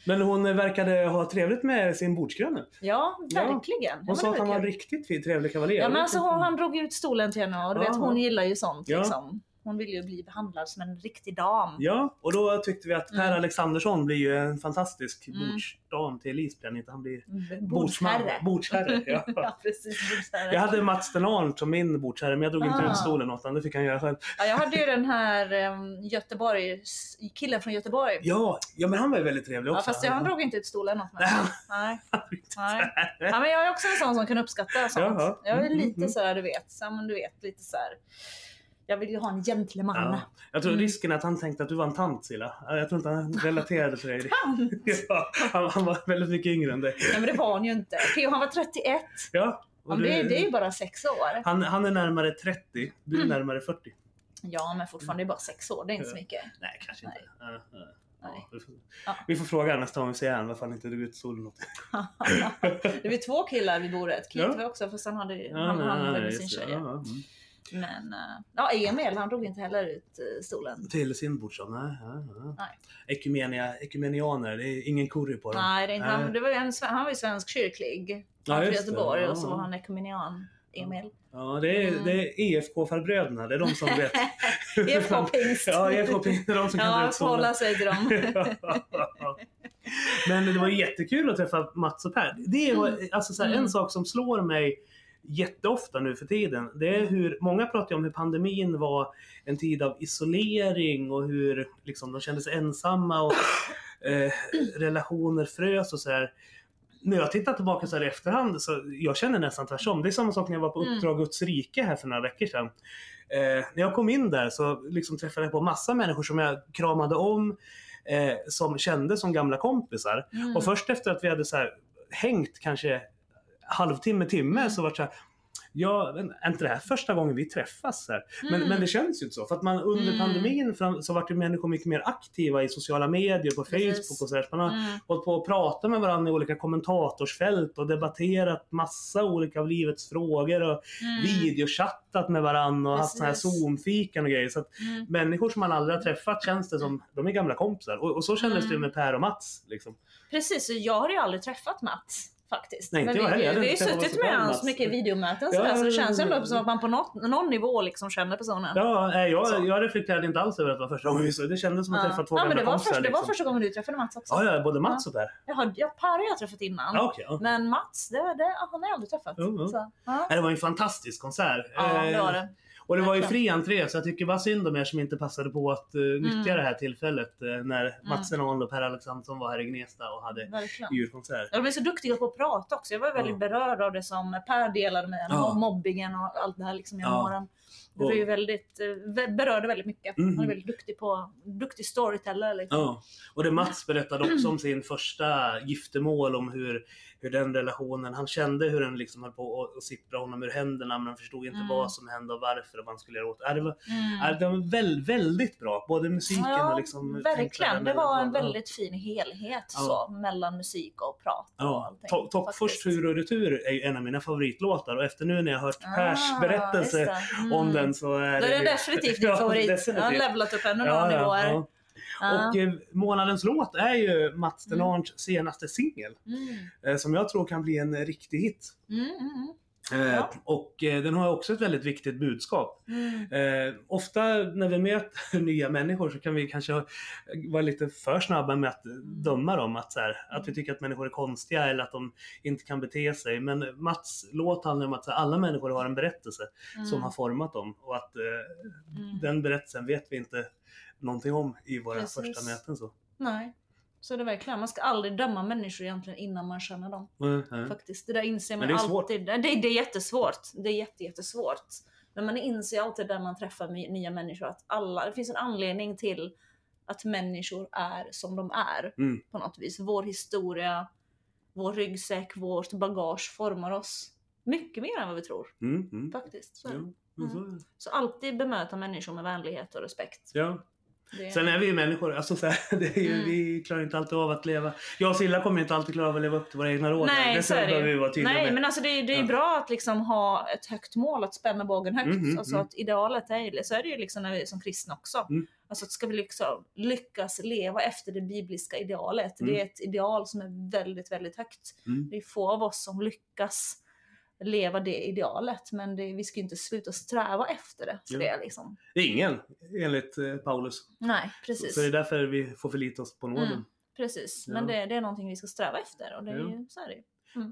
Men hon verkade ha trevligt med sin bordsgranne.
Ja, verkligen. Ja,
Hon sa att han var riktigt fin, trevlig kavaljer.
Ja, men alltså, hon, han drog ut stolen till henne och du vet, hon gillar ju sånt.
Ja.
Liksom. Hon vill ju bli behandlad som en riktig dam.
Ja, och då tyckte vi att Per
Mm.
Alexandersson blir ju en fantastisk
Mm.
bordsdam till han inte. Han blir
Mm. Bordsherre.
Bordsherre. Ja. [laughs]
ja, precis. Bordsherre.
Jag hade Mats Stenarn som min bordsherre, men jag drog inte
Ah.
ut stolen åt honom. Det fick han göra själv.
Ja, jag hade ju den här um, Göteborg, killen från Göteborg.
Ja, ja men han var ju väldigt trevlig
Ja,
också.
fast jag, han drog inte ut stolen åt mig.
Nej.
Nej. [laughs] Ja, men jag är också en sån som kan uppskatta sånt.
Jaha.
Jag är
Mm,
lite
mm,
så här, du vet, så, men du vet, lite så här. Jag vill ju ha en gentleman.
Ja. Jag tror
Mm.
risken är att han tänkte att du var en tant Silla. Jag tror inte han [laughs] relaterade till dig.
Tant? [laughs]
Ja, han, han var väldigt mycket yngre än dig.
Nej men det var han ju inte. Theo han var 31.
Ja, och
det,
du-
det är ju bara sex år.
han, han är närmare 30, du är
Mm.
närmare 40.
Ja men fortfarande är bara sex år, det är inte så mycket.
Nej, kanske inte. Ja, ja.
Nej.
Ja, vi, får, vi får fråga nästa gång vi ser honom varför han inte drog ut solen åt [laughs]
det var två killar vid bordet. Kit var också fast han hade han,
nej,
han
nej,
med sin tjej.
Ja, ja.
Men eh, ja, Emil han drog inte heller ut eh, stolen.
Till sin bordsdam? Nej. Ja, ja.
Nej.
Ekumenia, ekumenianer, det är ingen curry på dem.
Nej, det är inte,
Nej.
han, det var en, han var ju svensk kyrklig.
Ja,
Han
det.
Göteborg
Ja,
och så
ja.
var han ekumenian. Emil.
Ja, det är,
Mm.
det är EFK-farbröderna, det är de som vet. [laughs]
EFK Pingst.
Ja, EFK Pingst, det är de som kan dra
Ja,
ut
får hålla
solen.
sig till dem. [laughs]
Men det var jättekul att träffa Mats och Per. Det är
Mm.
alltså så här, en
Mm.
sak som slår mig jätteofta nu för tiden. Det är hur, många pratar ju om hur pandemin var en tid av isolering och hur liksom, de kände sig ensamma och [clears throat] eh, relationer frös och så här. När jag tittar tillbaka så här i efterhand så jag känner nästan tvärtom. Det är samma sak när jag var på
Mm.
Uppdrag Guds rike här för några veckor sedan. Eh, när jag kom in där så liksom träffade jag på massa människor som jag kramade om, eh, som kände som gamla kompisar.
Mm.
Och först efter att vi hade så här, hängt kanske halvtimme, timme
Mm.
så var det så här, Ja, är inte det här första gången vi träffas? Här? Men,
Mm.
men det känns ju inte så. För att man under
Mm.
pandemin fram, så vart ju människor mycket mer aktiva i sociala medier, på
Precis.
Facebook och sådär. Så man har
Mm.
hållit på och pratat med varandra i olika kommentatorsfält och debatterat massa olika av livets frågor och
Mm.
videochattat med varandra och haft sådana här
Precis.
Zoom-fikan och grejer. Så att
Mm.
människor som man aldrig har träffat känns det som, de är gamla kompisar. Och, och så kändes det ju
Mm.
med Per och Mats. Liksom.
Precis, jag har ju aldrig träffat Mats faktiskt.
Nej, inte
Men
jag
vi,
heller. Jag
vi har ju suttit med
Mats.
hans mycket videomöten
Ja,
sådär, så det
ja,
känns
ja,
ändå
ja.
som att man på något, någon nivå liksom känner personen.
Ja,
Så.
jag, jag reflekterade inte alls över att det var första gången vi såg. Det kändes som att
Ja.
träffa två
ja, men det var, först, det var
liksom.
första gången du träffade Mats också.
Ja, ja, både Mats och Per.
Jaha, ja, Per har jag träffat innan.
Ja, okej. ja.
Men Mats, det, det har jag aldrig träffat.
Jo, jo.
Så, ja.
Nej, Det var en fantastisk konsert.
ja, det var
Eh,
det.
Och det var ju fri entré, så jag tycker bara synd om er som inte passade på att uh, nyttja
Mm.
det här tillfället uh, när Mats Enol och Per Alexandersson var här i Gnesta och hade
Verkligen.
djurkonsert.
De är så duktiga på att prata också. Jag var väldigt
Ja.
berörd av det som Per delade med
Ja.
mobbingen och allt det här liksom genom
Ja.
åren. Det var ju väldigt, eh, berörde väldigt mycket.
Mhm.
Han är väldigt duktig på, duktig storyteller liksom.
Ja, och det Mats berättade också om sin första giftermål, om hur, hur den relationen, han kände hur den liksom höll på att- sippra honom ur händerna men han förstod inte
Mm.
vad som hände och varför och vad han skulle göra åt det. Ja, Det var,
Mm.
ja, det var väl, väldigt bra, både musiken och liksom...
verkligen. Det var en
Ja.
väldigt fin helhet
Ja.
så, mellan musik och prat och
Ja,
allting.
To- först tur och retur är en av mina favoritlåtar och efter nu när jag hört Pers
Ah,
berättelse
just det. Mm.
om den så är
Då är det definitivt din [laughs]
Ja,
favorit.
definitivt.
Jag har levlat upp ännu några nivåer.
ja.
Ja.
Och eh, månadens låt är ju Mats
Mm.
Denarns senaste singel.
Mm.
Eh, som jag tror kan bli en riktig hit.
Mm,
Eh,
Ja.
Och eh, den har också ett väldigt viktigt budskap.
mm.
Eh, ofta när vi möter [laughs] nya människor så kan vi kanske vara lite för snabba med att döma dem. Att, så här, att vi tycker att människor är konstiga eller att de inte kan bete sig. Men Mats låt handlar om att här, alla människor har en berättelse
Mm.
som har format dem. Och att eh,
Mm.
den berättelsen vet vi inte någonting om i våra
Precis.
första möten. Så.
Nej. Så är det verkligen. Man ska aldrig döma människor egentligen innan man känner dem.
Mm, mm.
Faktiskt. Det där inser man
det
alltid. Det, det är jättesvårt. Det är jätte, jättesvårt. Men man inser alltid när man träffar nya människor att alla, det finns en anledning till att människor är som de är.
Mm.
På något vis. Vår historia, vår ryggsäck, vårt bagage formar oss mycket mer än vad vi tror.
Mm, mm.
Faktiskt. Så.
Ja, så det.
så alltid bemöta människor med vänlighet och respekt.
Ja.
Det,
Sen är vi ju människor, alltså så här, [laughs] det är ju,
Mm.
vi klarar inte alltid av att leva. Jag och Silla kommer inte alltid klara av att leva upp till våra egna råd.
Nej,
det
så är det
vi vara
Nej,
med.
men alltså det, är- det är
Ja.
bra att liksom ha ett högt mål, att spänna bågen högt.
Mhm,
alltså
mm.
att idealet är så är det ju liksom när vi som kristna också.
Mm.
Alltså att ska vi liksom lyckas leva efter det bibliska idealet.
Mm.
Det är ett ideal som är väldigt, väldigt högt.
Mm.
Det är få av oss som lyckas leva det idealet, men det, vi ska ju inte sluta sträva efter det. För det liksom.
Det är ingen, enligt eh, Paulus.
Nej, precis.
Så det är därför vi får förlita oss på nåden.
Mm. Precis,
Ja.
men det, det är någonting vi ska sträva efter och det är
Ja.
ju, så är det ju.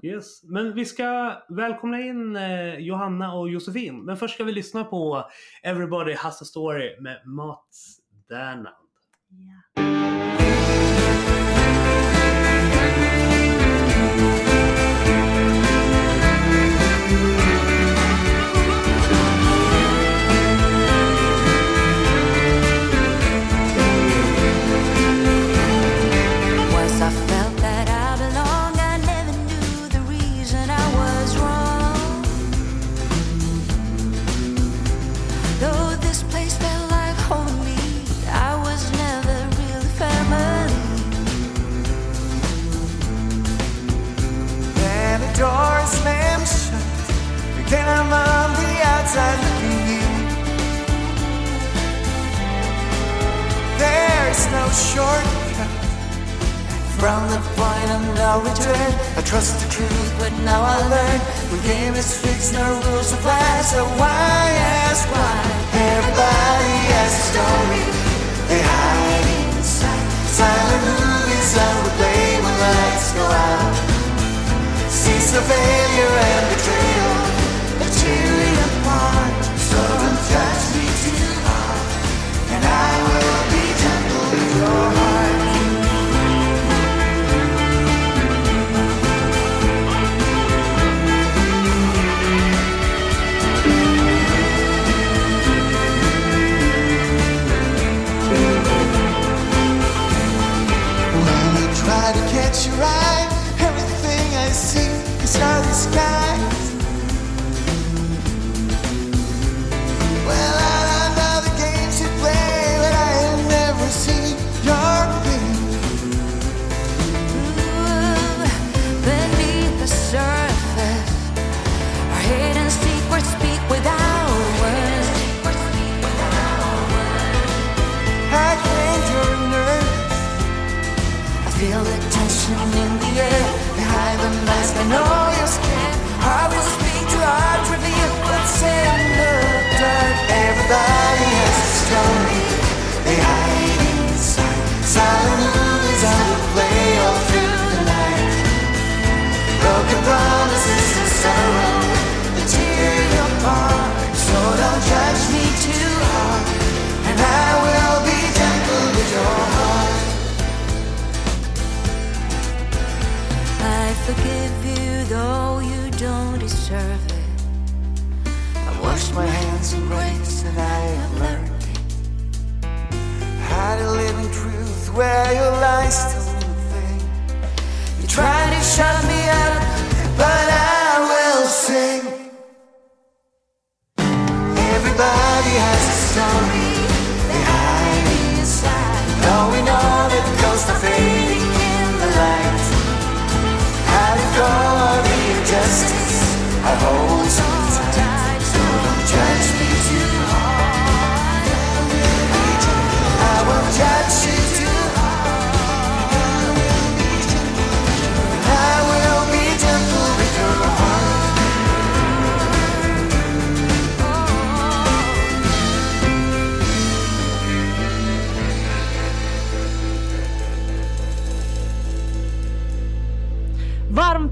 Yes. Men vi ska välkomna in eh, Johanna och Josefin. Men först ska vi lyssna på Everybody Has a Story med Mats Dernand.
Once
Then I'm on the outside looking in. There's no shortcut from the point of no return. I trust the truth, but now I learn the game is fixed, no rules apply. So why ask why? Everybody has a story they hide inside. Silent movies on replay when lights go out. Sees the failure and betrayal try to catch your eye, everything I see is cloudy skies. Well,
mask. I know.
I will speak to dark. Everybody has a story they hide inside. Silent movies play all through the night. Broken promises and sorrow that tear. So don't judge me too hard, and I will be gentle with your heart.
I forgive don't it.
I wash my hands in grace and I have learned how to live in truth where your lies still a thing. You try to shut me up, but I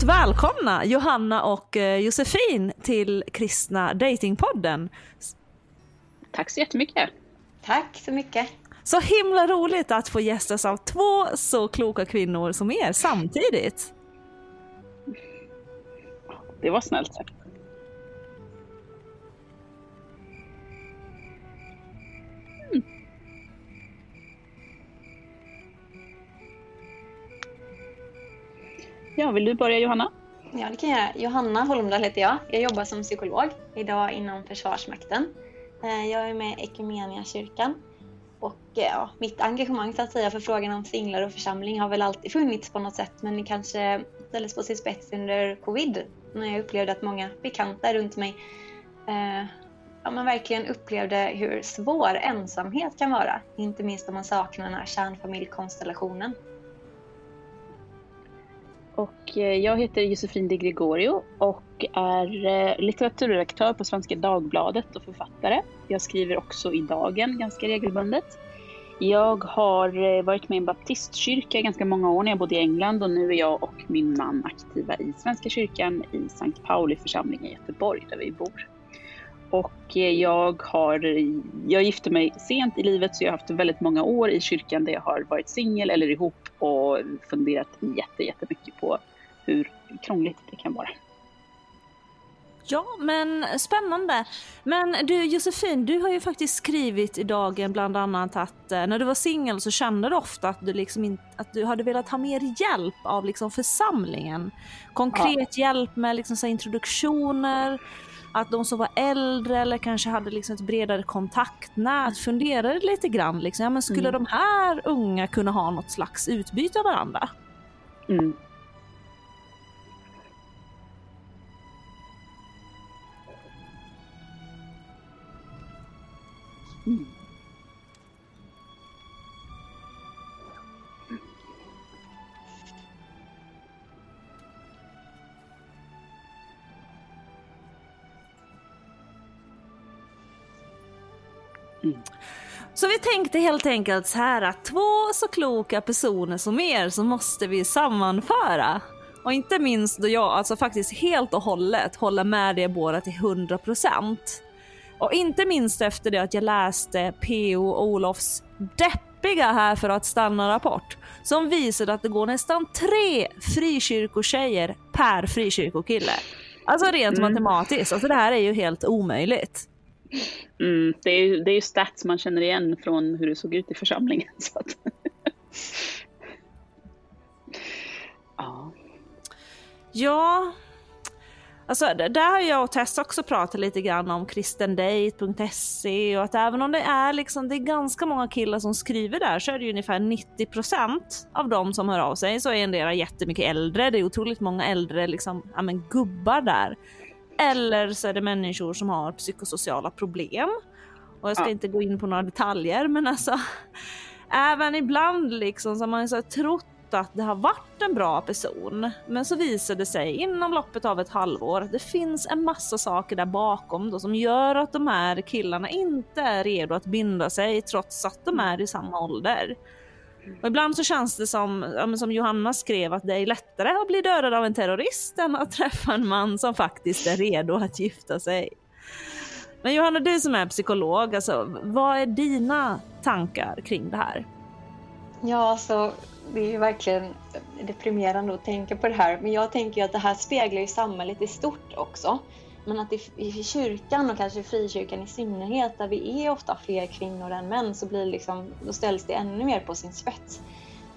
Varmt välkomna Johanna och eh, Josefin till Kristna Datingpodden.
Tack så jättemycket.
Tack så mycket.
Så himla roligt att få gästas av två så kloka kvinnor som er samtidigt.
Det var snällt sagt. Ja, vill du börja Johanna?
Ja, det kan jag göra. Johanna Holmdahl heter jag. Jag jobbar som psykolog idag inom Försvarsmakten. Eh, jag är med i Equmeniakyrkan. Och eh, ja, mitt engagemang så att säga för frågan om singlar och församling har väl alltid funnits på något sätt men det kanske ställdes på sin spets under covid när jag upplevde att många bekanta runt mig eh, ja, man verkligen upplevde hur svår ensamhet kan vara. Inte minst om man saknar den här kärnfamiljkonstellationen.
Och eh, jag heter Josefin de Gregorio och är eh, litteraturredaktör på Svenska Dagbladet och författare. Jag skriver också i Dagen ganska regelbundet. Jag har eh, varit med i en baptistkyrka i ganska många år när jag bodde i England och nu är jag och min man aktiva i Svenska kyrkan i Sankt Pauli församling i Göteborg där vi bor. Och jag, har, jag gifte mig sent i livet så jag har haft väldigt många år i kyrkan där jag har varit singel eller ihop och funderat jätte, jättemycket på hur krångligt det kan vara.
Ja, men spännande. Men du Josefin, du har ju faktiskt skrivit i dagen bland annat att eh, när du var singel så kände du ofta att du, liksom in, att du hade velat ha mer hjälp av liksom församlingen. Konkret hjälp med liksom så introduktioner, att de som var äldre eller kanske hade liksom ett bredare kontaktnät funderade lite grann. Liksom, ja, men skulle de här unga kunna ha något slags utbyte av varandra?
Mm. Mm.
Så vi tänkte helt enkelt så här att två så kloka personer som er så måste vi sammanföra. Och inte minst då jag alltså faktiskt helt och hållet håller med er båda till 100%. Och inte minst efter det att jag läste P.O. Olofs deppiga här för att stanna-rapport som visade att det går nästan tre frikyrkotjejer per frikyrkokille. Alltså rent
Mm.
matematiskt, alltså det här är ju helt omöjligt.
Mm, det, är ju, det är ju stats man känner igen från hur det såg ut i församlingen. [laughs] Så att... ja.
Ja, alltså där har jag och Tess också pratat lite grann om kristendate.se och att även om det är liksom, det är ganska många killar som skriver där så är det ju ungefär 90% av dem som hör av sig så är en del jättemycket äldre. Det är otroligt många äldre liksom, ja, men gubbar där. Eller så är det människor som har psykosociala problem. Och jag ska
Ja.
inte gå in på några detaljer men alltså även ibland liksom så har man så trott att det har varit en bra person. Men så visar det sig inom loppet av ett halvår att det finns en massa saker där bakom då som gör att de här killarna inte är redo att binda sig trots att de är i samma ålder. Och ibland så känns det som, ja, men som Johanna skrev, att det är lättare att bli dödad av en terrorist än att träffa en man som faktiskt är redo att gifta sig. Men Johanna, du som är psykolog, alltså, vad är dina tankar kring det här?
Ja, alltså, det är ju verkligen deprimerande att tänka på det här. Men jag tänker att det här speglar ju samhället i stort också. Men att i, i kyrkan och kanske i frikyrkan i synnerhet, där vi är ofta fler kvinnor än män, så blir liksom, då ställs det ännu mer på sin spets.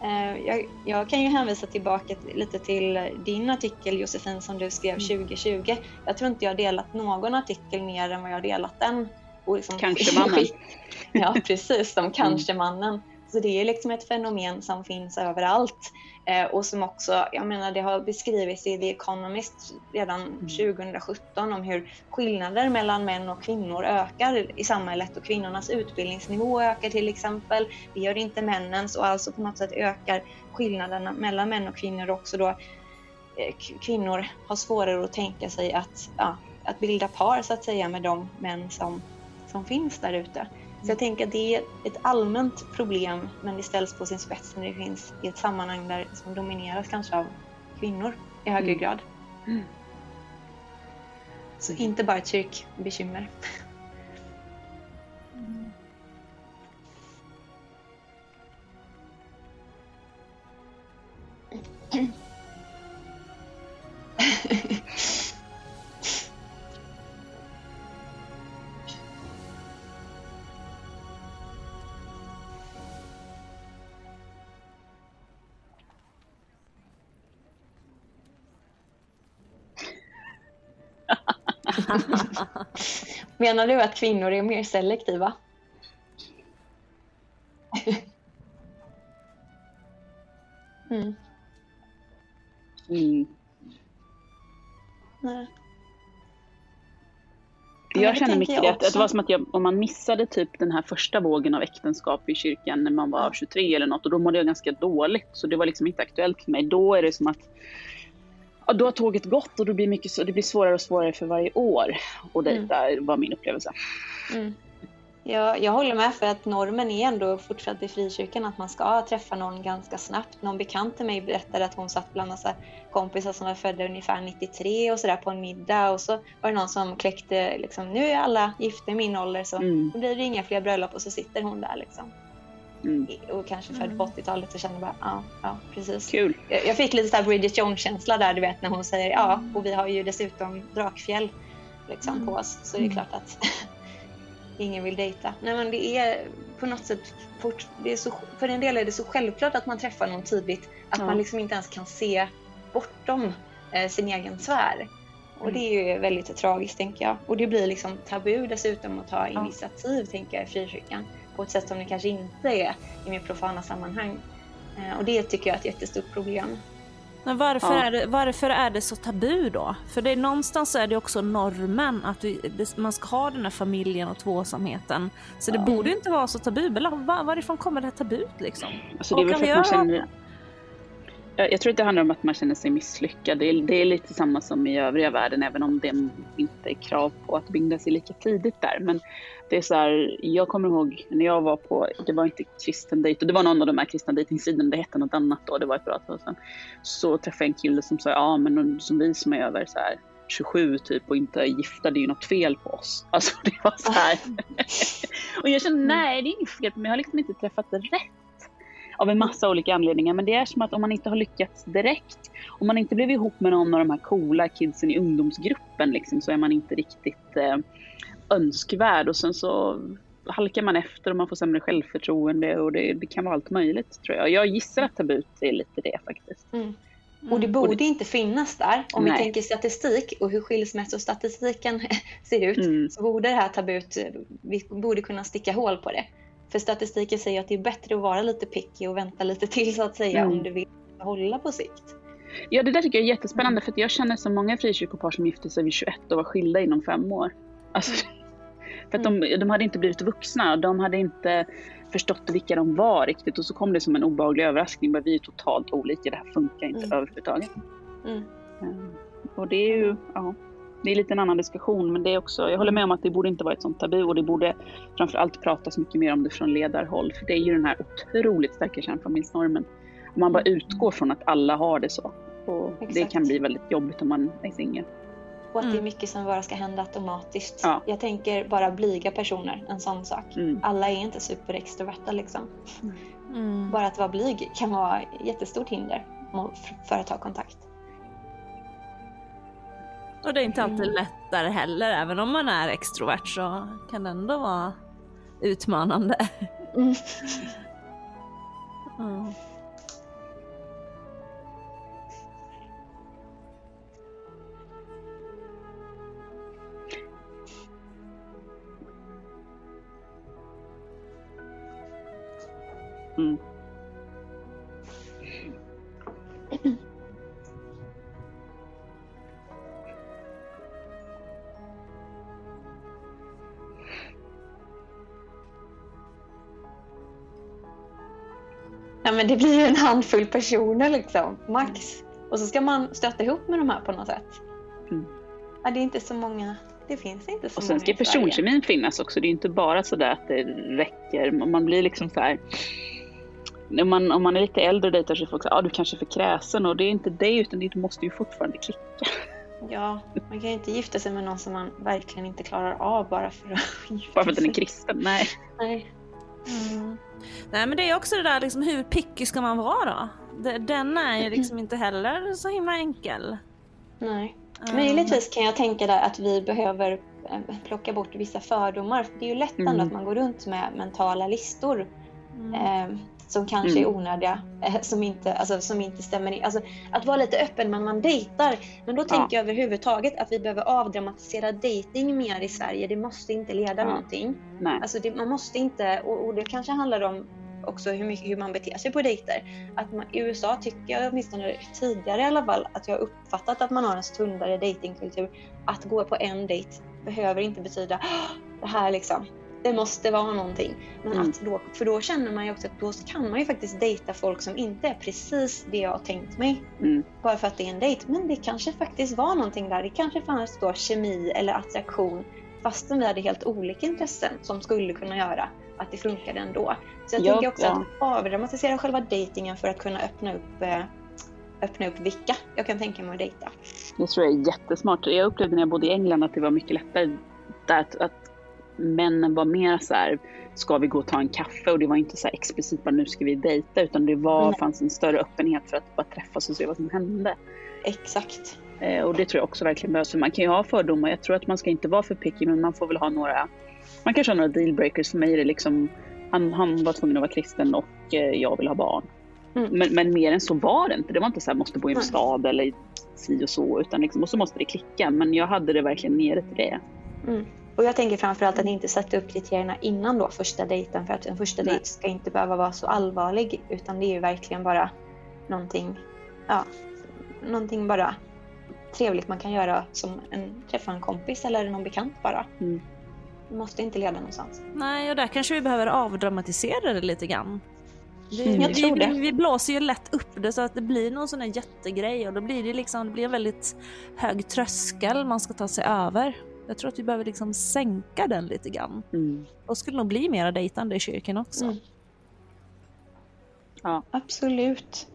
Eh, Jag, jag kan ju hänvisa tillbaka till- lite till din artikel Josefin som du skrev 2020. Jag tror inte jag har delat någon artikel mer än vad jag har delat den. Och liksom-
Kanske-mannen. [laughs]
Ja, precis. Som kanske-mannen. Så det är liksom ett fenomen som finns överallt. Eh, och som också, jag menar det har beskrivits i The Economist redan 2017 om hur skillnader mellan män och kvinnor ökar i samhället och kvinnornas utbildningsnivå ökar till exempel. Det gör inte männens och alltså på något sätt ökar skillnaderna mellan män och kvinnor också då eh, kvinnor har svårare att tänka sig att, ja, att bilda par så att säga med de män som, som finns där ute. Så jag tänker att det är ett allmänt problem men det ställs på sin spets när det finns i ett sammanhang där som domineras kanske av kvinnor i högre
Mm.
grad. Så inte bara ett kyrkbekymmer. [laughs] [laughs] Menar du att kvinnor är mer selektiva? [laughs] mm.
Mm.
Nej. Ja,
Jag känner mycket
jag
att
också.
det var som att jag, om man missade typ den här första vågen av äktenskap i kyrkan när man var 23 eller något och då mådde jag ganska dåligt så det var liksom inte aktuellt för mig. Då är det som att ja, då har tåget gått och då blir mycket, det blir svårare och svårare för varje år. Och det
Mm.
där var min upplevelse.
Mm. Jag, jag håller med för att normen är ändå fortsatt i frikyrkan att man ska träffa någon ganska snabbt. Någon bekant till mig berättade att hon satt bland massa kompisar som var födda ungefär 93 och sådär på en middag och så var det någon som kläckte liksom, nu är alla gifta i min ålder så
Mm.
då blir det inga fler bröllop och så sitter hon där liksom.
Mm.
Och kanske född på 80-talet och känner bara ja, ja precis.
Kul.
Jag, fick lite så Bridget Jones-känsla där du vet när hon säger ja och vi har ju dessutom Drakfjäll liksom, på oss så det är klart att [laughs] ingen vill dejta. Nej men det är på något sätt fort, det är så, för en del är det så självklart att man träffar någon tidigt att
Ja.
man liksom inte ens kan se bortom eh, sin egen sfär. Och det är ju väldigt tragiskt tänker jag. Och det blir liksom tabu dessutom att ta initiativ tänker jag i frikyrkan på ett sätt som det kanske inte är i mer profana sammanhang. Eh, och det tycker jag är ett jättestort problem.
Men varför,
Ja.
är det, varför är det så tabu då? För det är, någonstans är det också normen att vi, det, man ska ha den här familjen och tvåsamheten. Så det borde inte vara så tabubelagt. Var, varifrån kommer det här tabut liksom?
Alltså det är
Och
väl
kan
för att man
vi göra
känner... Jag, jag tror att det handlar om att man känner sig misslyckad. Det är, det är lite samma som i övriga världen, även om det inte är krav på att binda sig lika tidigt där. Men det är så här, jag kommer ihåg när jag var på, det var inte kristen dejt, och det var någon av de här kristna dejtingsidorna, det hette något annat då, det var ett bra tag sedan. Så träffade jag en kille som sa, ja men som vi som är över så här 27 typ och inte är gifta, det är ju något fel på oss. [laughs] Alltså det var så här. [laughs] och jag kände, nej det är inget fel på mig, jag har liksom inte träffat rätt. Av en massa olika anledningar, men det är som att om man inte har lyckats direkt, om man inte blev ihop med någon av de här coola kidsen i ungdomsgruppen liksom, så är man inte riktigt eh, önskvärd och sen så halkar man efter och man får sämre självförtroende och det, det kan vara allt möjligt tror jag. Jag gissar att tabut är lite det faktiskt.
Mm. Och det borde
Och det-
inte finnas där. Om vi
Nej.
tänker statistik och hur skilsmässostatistiken [laughs] ser ut
Mm.
så borde det här tabut, vi borde kunna sticka hål på det. För statistiken säger att det är bättre att vara lite picky och vänta lite till så att säga
Mm.
om du vill hålla på sikt.
Ja, det där tycker jag är jättespännande för jag känner så många frikyrkopar som gifte sig vid 21 och var skilda inom fem år. Alltså, [laughs] för att de, de hade inte blivit vuxna, de hade inte förstått vilka de var riktigt och så kom det som en obehaglig överraskning, bara vi är totalt olika, det här funkar inte
Mm.
överhuvudtaget.
Mm.
Mm. Och det är ju, ja, det är lite en annan diskussion men det är också, jag håller med om att det borde inte vara ett sånt tabu och det borde framförallt pratas mycket mer om det från ledarhåll för det är ju den här otroligt starka kärnfamiljsnormen. Om man bara utgår från att alla har det så. Och det
Exakt.
kan bli väldigt jobbigt om man är singel.
Och att det är
Mm.
mycket som bara ska hända automatiskt.
Ja.
Jag tänker bara blyga personer, en sån sak.
Mm.
Alla är inte superextroverta liksom.
Mm.
Bara att vara blyg kan vara ett jättestort hinder för att ta kontakt.
Och det är inte alltid
Mm.
lättare heller, även om man är extrovert så kan det ändå vara utmanande.
Mm. [laughs]
Mm.
Mm.
Men det blir ju en handfull personer liksom, max. Och så ska man stöta ihop med de här på något sätt.
Mm.
Ja, det är inte så många. Det finns inte så
Och sen ska personkemin finnas också. Det är inte bara sådär att det räcker. Man blir liksom så här. Om man, om man är lite äldre och dejtar så är folk så här, ah, du kanske är för kräsen och det är inte det utan det måste ju fortfarande klicka.
Ja, man kan ju inte gifta sig med någon som man verkligen inte klarar av bara för att gifta
Bara för att den är
sig.
kristen. Nej.
Nej.
Mm. Nej men det är också det där liksom, hur picky ska man vara då? Det- Den är ju liksom inte heller så himla enkel.
Nej.
Mm.
Möjligtvis kan jag tänka där att vi behöver eh, plocka bort vissa fördomar. För Det är ju lätt ändå
Mm.
att man går runt med mentala listor
Mm.
eh, som kanske
Mm.
är onödiga, eh, som, inte, alltså, som inte stämmer in. Alltså, att vara lite öppen när man dejtar. Men då
Ja.
tänker jag överhuvudtaget att vi behöver avdramatisera dating mer i Sverige. Det måste inte leda
Ja.
någonting.
Nej.
Alltså det, man måste inte, och, och det kanske handlar om också hur, mycket, hur man beter sig på dejter. Att man, I USA tycker jag åtminstone tidigare i alla fall att jag uppfattat att man har en sundare datingkultur. Att gå på en dejt behöver inte betyda "Ah, det här liksom. Det måste vara någonting. Men
Mm.
att då, för då känner man ju också att då kan man ju faktiskt dejta folk som inte är precis det jag har tänkt mig.
Mm.
Bara för att det är en dejt. Men det kanske faktiskt var någonting där. Det kanske fanns då kemi eller attraktion fastän vi hade helt olika intressen som skulle kunna göra att det funkade ändå. Så jag
Ja,
tänker också
ja.
att avdramatisera själva dejtingen för att kunna öppna upp, eh, öppna upp vilka jag kan tänka mig att dejta.
Det tror jag är jättesmart. Jag upplevde när jag bodde i England att det var mycket lättare där att, att männen var mer så här, ska vi gå och ta en kaffe? Och det var inte så explicit bara nu ska vi dejta utan det var, fanns en större öppenhet för att bara träffas och se vad som hände.
Exakt.
Eh, och det tror jag också verkligen behövs. För man kan ju ha fördomar. Jag tror att man ska inte vara för picky men man får väl ha några, man kanske har några dealbreakers. För mig är det liksom, han, han var tvungen att vara kristen och eh, jag vill ha barn.
Mm.
Men, men mer än så var det inte. Det var inte så här, måste bo i en stad eller si och så. Utan liksom, och så måste det klicka. Men jag hade det verkligen nere till det.
Mm. Och jag tänker framförallt att inte sätta upp kriterierna innan då första dejten för att en första
Nej.
dejt ska inte behöva vara så allvarlig utan det är ju verkligen bara någonting, ja, någonting bara trevligt man kan göra som en, träffa en kompis eller någon bekant bara.
Mm.
Det måste inte leda någonstans.
Nej, och där kanske vi behöver avdramatisera det lite grann.
Mm.
Jag tror
vi,
det.
vi blåser ju lätt upp det så att det blir någon sån här jättegrej och då blir det liksom det blir en väldigt hög tröskel man ska ta sig över. Jag tror att vi behöver liksom sänka den lite grann.
Mm.
Och skulle nog bli mera dejtande i kyrkan också.
Mm.
Ja.
Absolut.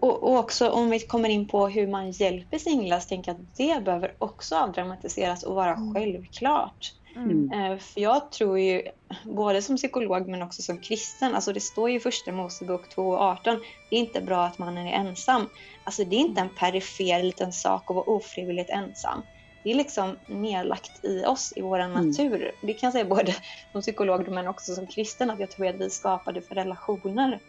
Och, och också om vi kommer in på hur man hjälper singlar, så tänker jag att det behöver också avdramatiseras och vara självklart.
Mm.
Eh, För jag tror ju, både som psykolog men också som kristen, alltså det står ju i första Mosebok 2.18, det är inte bra att mannen är ensam. Alltså det är inte en perifer liten sak att vara ofrivilligt ensam. Det är liksom nedlagt i oss, i vår
Mm.
natur. Det kan jag säga både [laughs] som psykolog men också som kristen, att jag tror att vi skapade för relationer.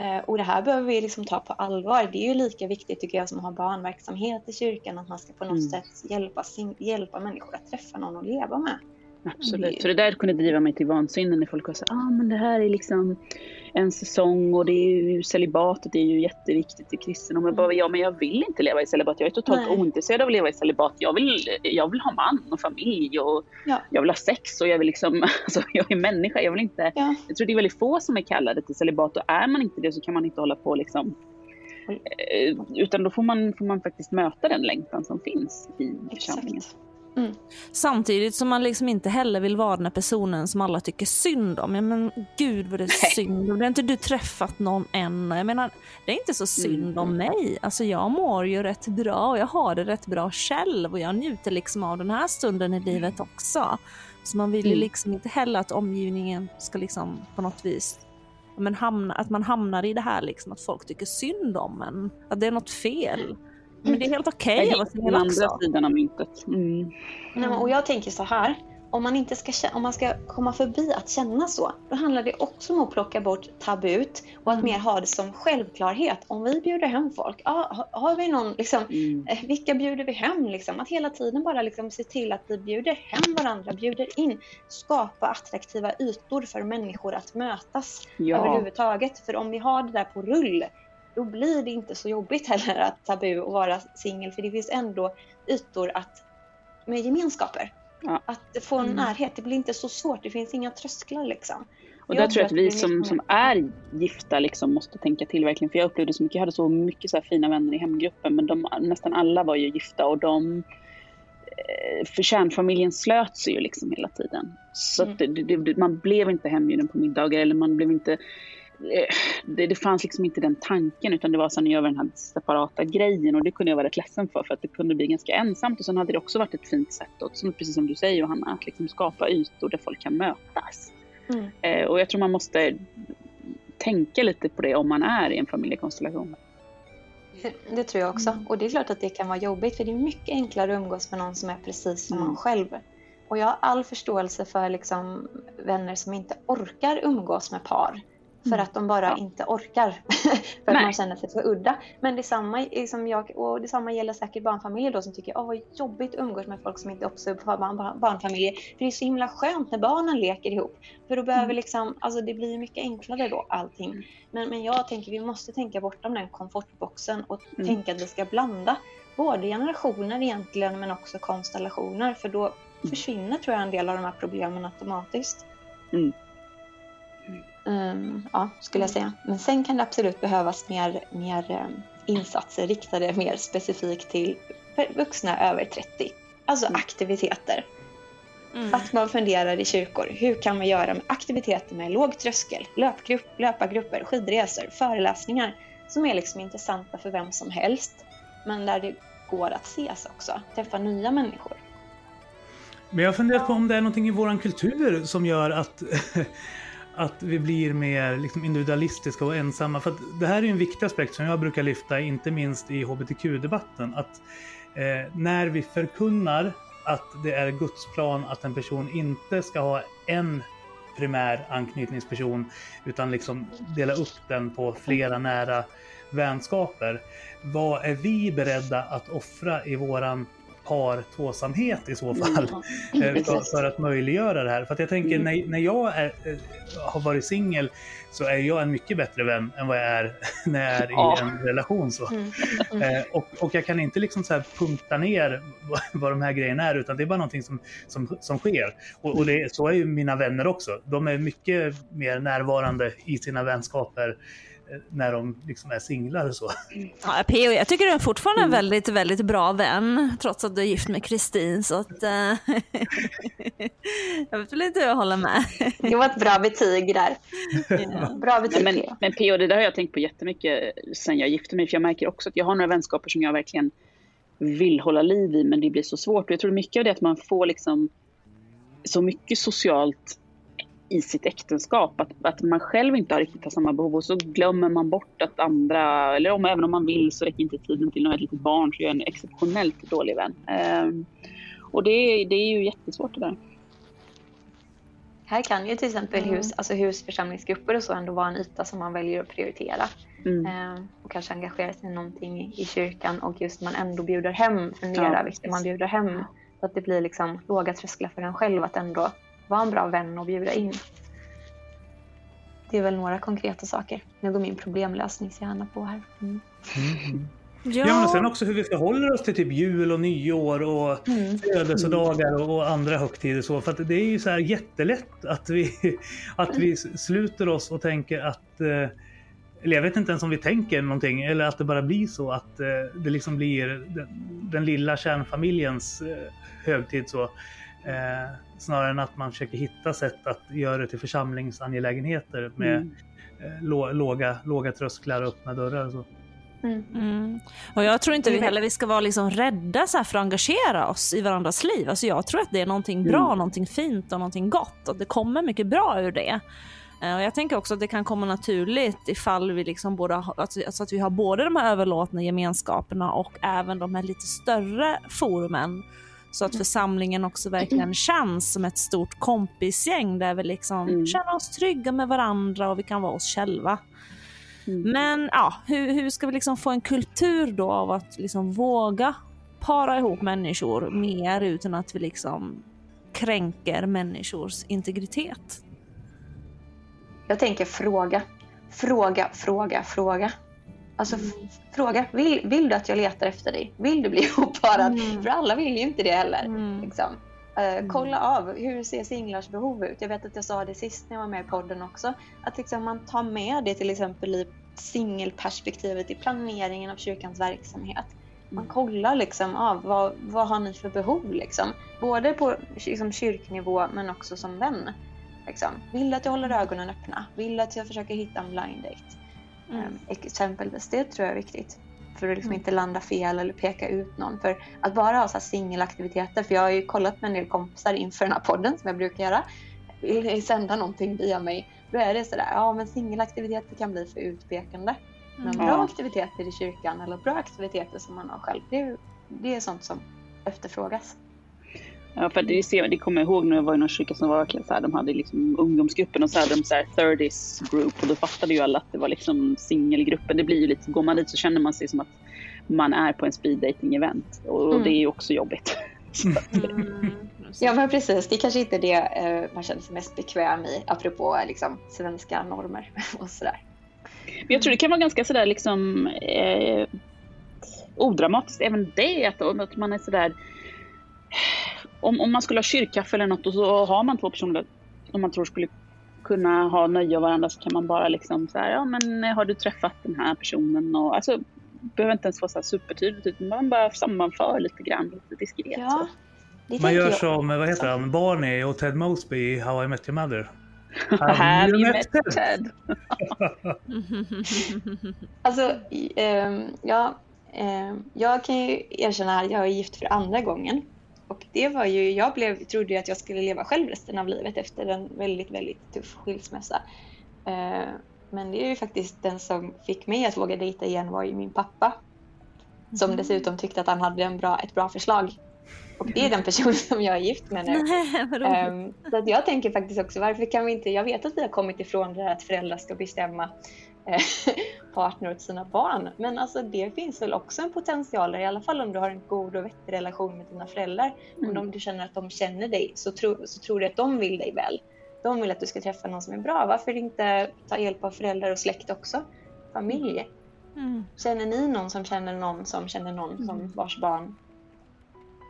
Eh, Och det här behöver vi liksom ta på allvar. Det är ju lika viktigt tycker jag som att ha barnverksamhet i kyrkan, att man ska på något
Mm.
sätt hjälpa, hjälpa människor att träffa någon att leva med.
Absolut. Så det där kunde driva mig till vansinne när folk var så ah, men det här är liksom en säsong och det är ju celibatet är ju jätteviktigt i kristendomen. Jag bara, ja men jag vill inte leva i celibat. Jag är totalt
Nej.
ointresserad av att leva i celibat. Jag vill, jag vill ha man och familj och
Ja.
jag vill ha sex och jag vill liksom, [laughs] alltså jag är människa. Jag vill inte,
Ja.
jag tror det är väldigt få som är kallade till celibat och är man inte det så kan man inte hålla på liksom eh, utan då får man, får man faktiskt möta den längtan som finns i församlingen.
Exakt.
Samtidigt som man liksom inte heller vill vara den här personen som alla tycker synd om. Ja, men gud vad det är synd om. Det har inte du träffat någon än. Jag menar, det är inte så synd om mig. Alltså jag mår ju rätt bra och jag har det rätt bra själv och jag njuter liksom av den här stunden i livet också. Så man vill ju
Mm.
liksom inte heller att omgivningen ska liksom på något vis men hamna, att man hamnar i det här liksom att folk tycker synd om en. Att det är något fel. Men det är helt okej singel
den andra sidan av myntet. Mm.
Nej, och jag tänker så här. Om man, inte ska, om man ska komma förbi att känna så, då handlar det också om att plocka bort tabut och att mer ha det som självklarhet. Om vi bjuder hem folk, ja, ha- har vi någon, liksom,
Mm.
eh, vilka bjuder vi hem? Liksom? Att hela tiden bara liksom se till att vi bjuder hem varandra, bjuder in, skapa attraktiva ytor för människor att mötas
Ja.
överhuvudtaget. För om vi har det där på rull, då blir det inte så jobbigt heller att tabu och vara singel. För det finns ändå ytor att, med gemenskaper.
Ja.
Att få en närhet, det blir inte så svårt. Det finns inga trösklar liksom.
Och
Jag
där tror jag att vi som, som är gifta liksom måste tänka till verkligen. För jag upplevde så mycket, jag hade så mycket så här fina vänner i hemgruppen men de, nästan alla var ju gifta och de eh, för kärnfamiljen slöt sig ju liksom hela tiden. Så
Mm.
det, det, man blev inte hembjuden på middagar eller man blev inte det, det fanns liksom inte den tanken utan det var så när jag var den här separata grejen och det kunde jag vara rätt ledsen för för att det kunde bli ganska ensamt och sen hade det också varit ett fint sätt som, precis som du säger Johanna, att liksom skapa ytor där folk kan mötas.
Mm.
Eh, och jag tror man måste tänka lite på det om man är i en familjekonstellation.
Det, det tror jag också. Och det är klart att det kan vara jobbigt för det är mycket enklare att umgås med någon som är precis som
Mm.
man själv. Och jag har all förståelse för liksom vänner som inte orkar umgås med par. För att de bara
Ja.
inte orkar. [laughs] för att man känner sig för udda. Men detsamma, liksom jag, och detsamma gäller säkert barnfamiljer då som tycker åh vad jobbigt att umgås med folk som inte också är barn, barn, barnfamiljer. För det är så himla skönt när barnen leker ihop. För då behöver liksom, alltså det blir mycket enklare då allting. Men, men jag tänker vi måste tänka bortom den komfortboxen och
Mm.
tänka att vi ska blanda både generationer egentligen men också konstellationer för då försvinner tror jag en del av de här problemen automatiskt.
Mm.
Ehm, ja, skulle jag säga. Men sen kan det absolut behövas mer, mer ehm, insatser riktade mer specifikt till vuxna över 30. Alltså
Mm.
aktiviteter.
Mm.
Att man funderar i kyrkor. Hur kan man göra med aktiviteter med låg tröskel? Löpgrupp, löpargrupper, skidresor, föreläsningar som är liksom intressanta för vem som helst. Men där det går att ses också. Träffa nya människor.
Men jag har funderat på om det är någonting i våran kultur som gör att, [laughs] att vi blir mer liksom individualistiska och ensamma. För att det här är en viktig aspekt som jag brukar lyfta, inte minst i hbtq-debatten. Att eh, när vi förkunnar att det är Guds plan att en person inte ska ha en primär anknytningsperson utan liksom dela upp den på flera nära vänskaper. Vad är vi beredda att offra i våran par tvåsamhet i så fall? [laughs] Eh, för, att möjliggöra det här. För att jag tänker
Mm.
när, när jag är, eh, har varit singel så är jag en mycket bättre vän än vad jag är [laughs] när jag är
Ja.
i en relation. Så.
Mm. [laughs]
Eh, och, och jag kan inte liksom så punkta ner vad, vad de här grejerna är utan det är bara någonting som, som, som sker. Och, och det, så är ju mina vänner också. De är mycket mer närvarande i sina vänskaper när de liksom är singlar och så.
Ja, P.O. jag tycker du är fortfarande en väldigt, väldigt bra vän trots att du är gift med Kristin så att... eh, [laughs] jag vet väl inte hur jag håller med.
Det var ett bra betyg där. Bra betyg.
Nej, men, men PO, det där har jag tänkt på jättemycket sen jag gifte mig. För jag märker också att jag har några vänskaper som jag verkligen vill hålla liv i, men det blir så svårt. Och jag tror mycket av det är att man får liksom så mycket socialt i sitt äktenskap. Att, att man själv inte har riktigt har samma behov och så glömmer man bort att andra, eller om, även om man vill så räcker inte tiden till. När ett litet barn så är jag en exceptionellt dålig vän. Ehm, och det, är- det är ju jättesvårt det där.
Här kan ju till exempel hus, alltså husförsamlingsgrupper och så ändå vara en yta som man väljer att prioritera.
Mm.
Eh, och kanske engagera sig i någonting i, kyrkan och just man ändå bjuder hem, fundera
Ja,
vilka man bjuder hem. Så att det blir liksom låga trösklar för en själv att ändå vara en bra vän och bjuda in. Det är väl några konkreta saker. Nu går min problemlösningshjärna på här. Mm.
Ja, men sen också hur vi förhåller oss till typ jul och nyår och
Mm.
födelsedagar och, andra högtider. Så, för att det är ju så här jättelätt att vi, [laughs] att vi sluter oss och tänker att eh, eller jag vet inte ens om vi tänker någonting eller att det bara blir så att eh, det liksom blir den, den lilla kärnfamiljens eh, högtid så. Eh, snarare än att man försöker hitta sätt att göra det till församlingsangelägenheter med
Mm.
eh, lå, låga, låga trösklar och öppna dörrar. Och så.
Mm.
Mm. Och jag tror inte vi heller vi ska vara liksom rädda så här för att engagera oss i varandras liv. Alltså jag tror att det är någonting bra,
Mm.
någonting fint och någonting gott. Och det kommer mycket bra ur det. Eh, Och jag tänker också att det kan komma naturligt ifall vi liksom både alltså att vi har både de här överlåtna gemenskaperna och även de här lite större forumen. Så att församlingen också verkligen känns som ett stort kompisgäng där vi liksom
Mm.
känner oss trygga med varandra och vi kan vara oss själva.
Mm.
Men ja, hur, hur ska vi liksom få en kultur då av att liksom våga para ihop människor mer utan att vi liksom kränker människors integritet?
Jag tänker fråga. Fråga, fråga, fråga. Alltså f- fråga. Vill, vill du att jag letar efter dig? Vill du bli [laughs] ihopparad?
Mm.
För alla vill ju inte det heller.
Mm.
Liksom. Eh, kolla av, hur ser singlars behov ut? Jag vet att jag sa det sist när jag var med i podden också. Att liksom man tar med det till exempel i singelperspektivet i planeringen av kyrkans verksamhet. Man kollar liksom av vad, vad har ni för behov liksom. Både på liksom, kyrknivå men också som vän. Liksom. Vill du att jag håller ögonen öppna? Vill du att jag försöker hitta en blind date?
Mm.
Ehm, Exempelvis, det tror jag är viktigt. För att liksom inte landa fel eller peka ut någon. För att bara ha så singelaktiviteter, för jag har ju kollat med en del kompisar inför den här podden som jag brukar göra. Vill sända någonting via mig? Då är det sådär, ja men singelaktiviteter kan bli för utpekande. Men bra aktiviteter i kyrkan eller bra aktiviteter som man har själv, det är, det är sånt som efterfrågas.
Ja, för det, ser, det kommer jag ihåg när jag var i någon kyrka som var verkligen så här, de hade liksom ungdomsgruppen och så hade de så här 30s group och då fattade ju alla att det var liksom singelgruppen. Det blir ju lite, går man dit så känner man sig som att man är på en speed dating event och
Mm.
det är ju också jobbigt. [laughs]
Mm.
Ja men precis, det kanske inte är det eh, man känner sig mest bekväm i apropå eh, liksom, svenska normer [laughs] och sådär.
Men jag tror det kan vara ganska sådär liksom eh, odramatiskt även det att, att man är sådär om, om man skulle ha kyrkkaffe eller något och så har man två personer som man tror skulle kunna ha nöje av varandra så kan man bara liksom så här, ja men har du träffat den här personen och alltså behöver inte ens vara så här supertydligt utan man bara sammanför lite grann, lite diskret.
Ja,
Man gör
jag
som, vad heter han, Barney och Ted Mosby i How I Met Your Mother. [laughs]
Have you
met Ted?
Ted? [laughs]
Alltså, ehm, ja, ehm, jag kan ju erkänna att jag är gift för andra gången. Och det var ju, jag blev, trodde ju att jag skulle leva själv resten av livet efter en väldigt, väldigt tuff skilsmässa. Eh, men det är ju faktiskt den som fick mig att våga dejta igen var ju min pappa. Som dessutom tyckte att han hade en bra, ett bra förslag. Och det är den personen som jag är gift med nu. [laughs]
Nej.
Ehm, så att jag tänker faktiskt också, varför kan vi inte, jag vet att vi har kommit ifrån det här att föräldrar ska bestämma [laughs] partner åt sina barn. Men alltså det finns väl också en potential där, i alla fall om du har en god och vettig relation med dina föräldrar.
Mm.
Om du känner att de känner dig så, tro, så tror du att de vill dig väl. De vill att du ska träffa någon som är bra. Varför inte ta hjälp av föräldrar och släkt också? Familj.
Mm.
Känner ni någon som känner någon som känner någon som vars barn?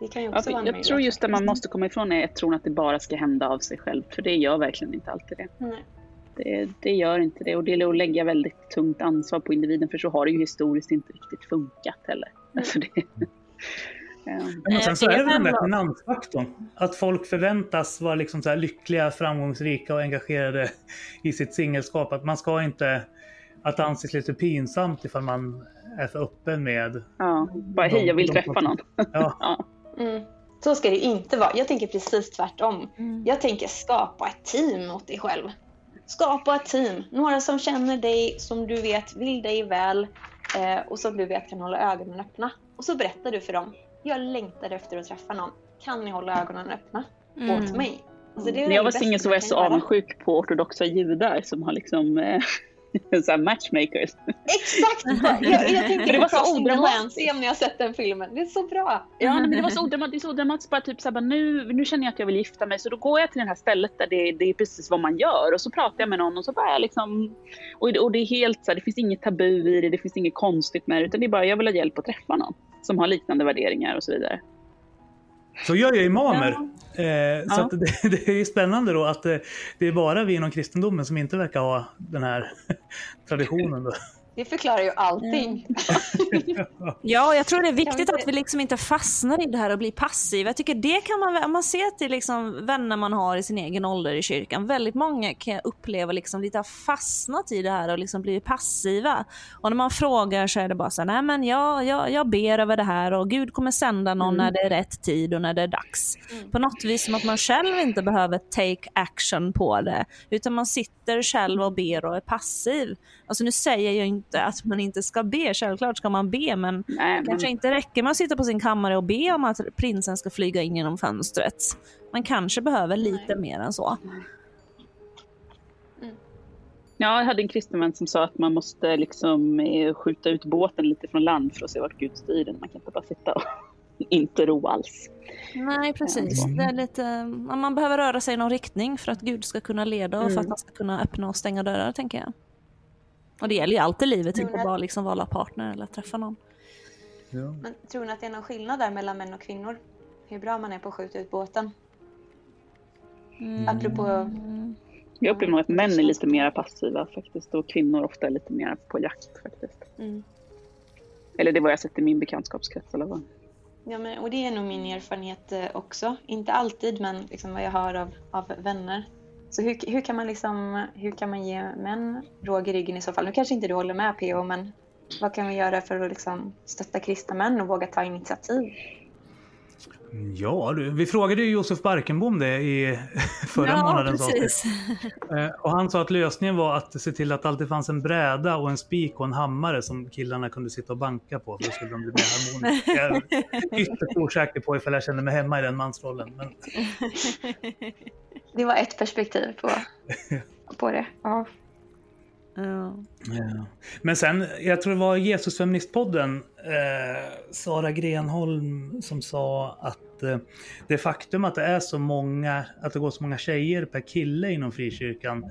Det kan ju
Ja, jag tror just det man måste komma ifrån är tron att det bara ska hända av sig själv. För det gör verkligen inte alltid det.
Nej.
Det, det gör inte det och det är att lägga väldigt tungt ansvar på individen för så har det ju historiskt inte riktigt funkat heller. Alltså det, [laughs] ja.
Men sen så
Eh,
är det den där finansfaktorn. Att folk förväntas vara liksom så här lyckliga, framgångsrika och engagerade i sitt singelskap. Att man ska inte... Att det anses lite pinsamt ifall man är för öppen med...
ja, bara hej jag vill
de-
träffa någon. [laughs]
Ja, [laughs]
Ja.
Mm. Så ska det inte vara. Jag tänker precis tvärtom.
Mm.
Jag tänker skapa ett team åt dig själv. Skapa ett team. Några som känner dig, som du vet vill dig väl eh, och som du vet kan hålla ögonen öppna. Och så berättar du för dem. Jag längtar efter att träffa någon. Kan ni hålla ögonen öppna
Mm.
åt mig? Alltså,
När jag var singel så var jag så avundsjuk på ortodoxa judar som har liksom eh, [laughs] [laughs] så matchmakers.
Exakt! [laughs] Jag, jag tänker
Det var så odramatiskt.
När jag sett den filmen. Det är så bra.
Ja, men det var så odramatiskt, odramatiskt bara typ så här, bara, nu, nu känner jag att jag vill gifta mig så då går jag till det här stället där det, det är precis vad man gör och så pratar jag med någon och så bara liksom och, det- och det är helt så här, det finns inget tabu i det, det finns inget konstigt med det utan det är bara jag vill ha hjälp att träffa någon som har liknande värderingar och så vidare.
Så gör ju imamer. Eh, så
Ja.
det, [laughs] det är spännande då att eh, det är bara vi inom kristendomen som inte verkar ha den här [laughs] traditionen. Då.
Det förklarar ju allting. [laughs]
Ja, jag tror det är viktigt att vi liksom inte fastnar i det här och blir passiva. Jag tycker det kan man, man ser till liksom vänner man har i sin egen ålder i kyrkan, väldigt många kan jag uppleva liksom lite har fastnat i det här och liksom blivit passiva. Och när man frågar så är det bara så här, nej men jag, jag, jag ber över det här och Gud kommer sända någon när det är rätt tid och när det är dags. På något vis som att man själv inte behöver take action på det, utan man sitter själv och ber och är passiv. Alltså nu säger jag inte att man inte ska be, självklart ska man be, men
Nej, men,
kanske inte räcker med att sitta på sin kammare och be om att prinsen ska flyga in genom fönstret. Man kanske behöver lite mer än så.
ja, jag hade en kristen vän som sa att man måste liksom eh, skjuta ut båten lite från land för att se vart Gud styr den. Man kan inte bara sitta och [laughs] inte ro alls.
Nej, precis. Det är lite, man behöver röra sig i någon riktning för att Gud ska kunna leda och för att han ska kunna öppna och stänga dörrar, tänker jag. Och det gäller ju allt i livet, inte bara liksom vala partner eller träffa någon.
Men tror ni att det är någon skillnad där mellan män och kvinnor? Hur bra man är på att skjuta ut båten?
Mm.
Apropå...
Jag upplever nog att män är lite mer passiva faktiskt och kvinnor ofta är lite mer på jakt faktiskt.
Mm.
Eller det var jag sett i min bekantskapskrets i alla fall.
Ja, men, och det är nog min erfarenhet eh, också. Inte alltid, men liksom vad jag hör av, av vänner. Så hur, hur, kan man liksom, hur kan man ge män råg i ryggen i så fall? Nu kanske inte du håller med PO, men vad kan vi göra för att liksom stötta kristna män och våga ta initiativ?
Ja, du, vi frågade ju Josef Barkenbom det i [laughs] förra
ja,
avsnitt.
precis.
Eh, Och han sa att lösningen var att se till att det alltid fanns en bräda och en spik och en hammare som killarna kunde sitta och banka på. För då skulle de bli mer harmoniska. Jag är ytterst osäker på ifall jag känner mig hemma i den mansrollen. Men [laughs]
Det var ett perspektiv på, [laughs] på det. Ja.
Ja.
Ja. Men sen, jag tror det var Jesusfeministpodden, eh, Sara Grenholm, som sa att eh, det faktum att det är så många, att det går så många tjejer per kille inom frikyrkan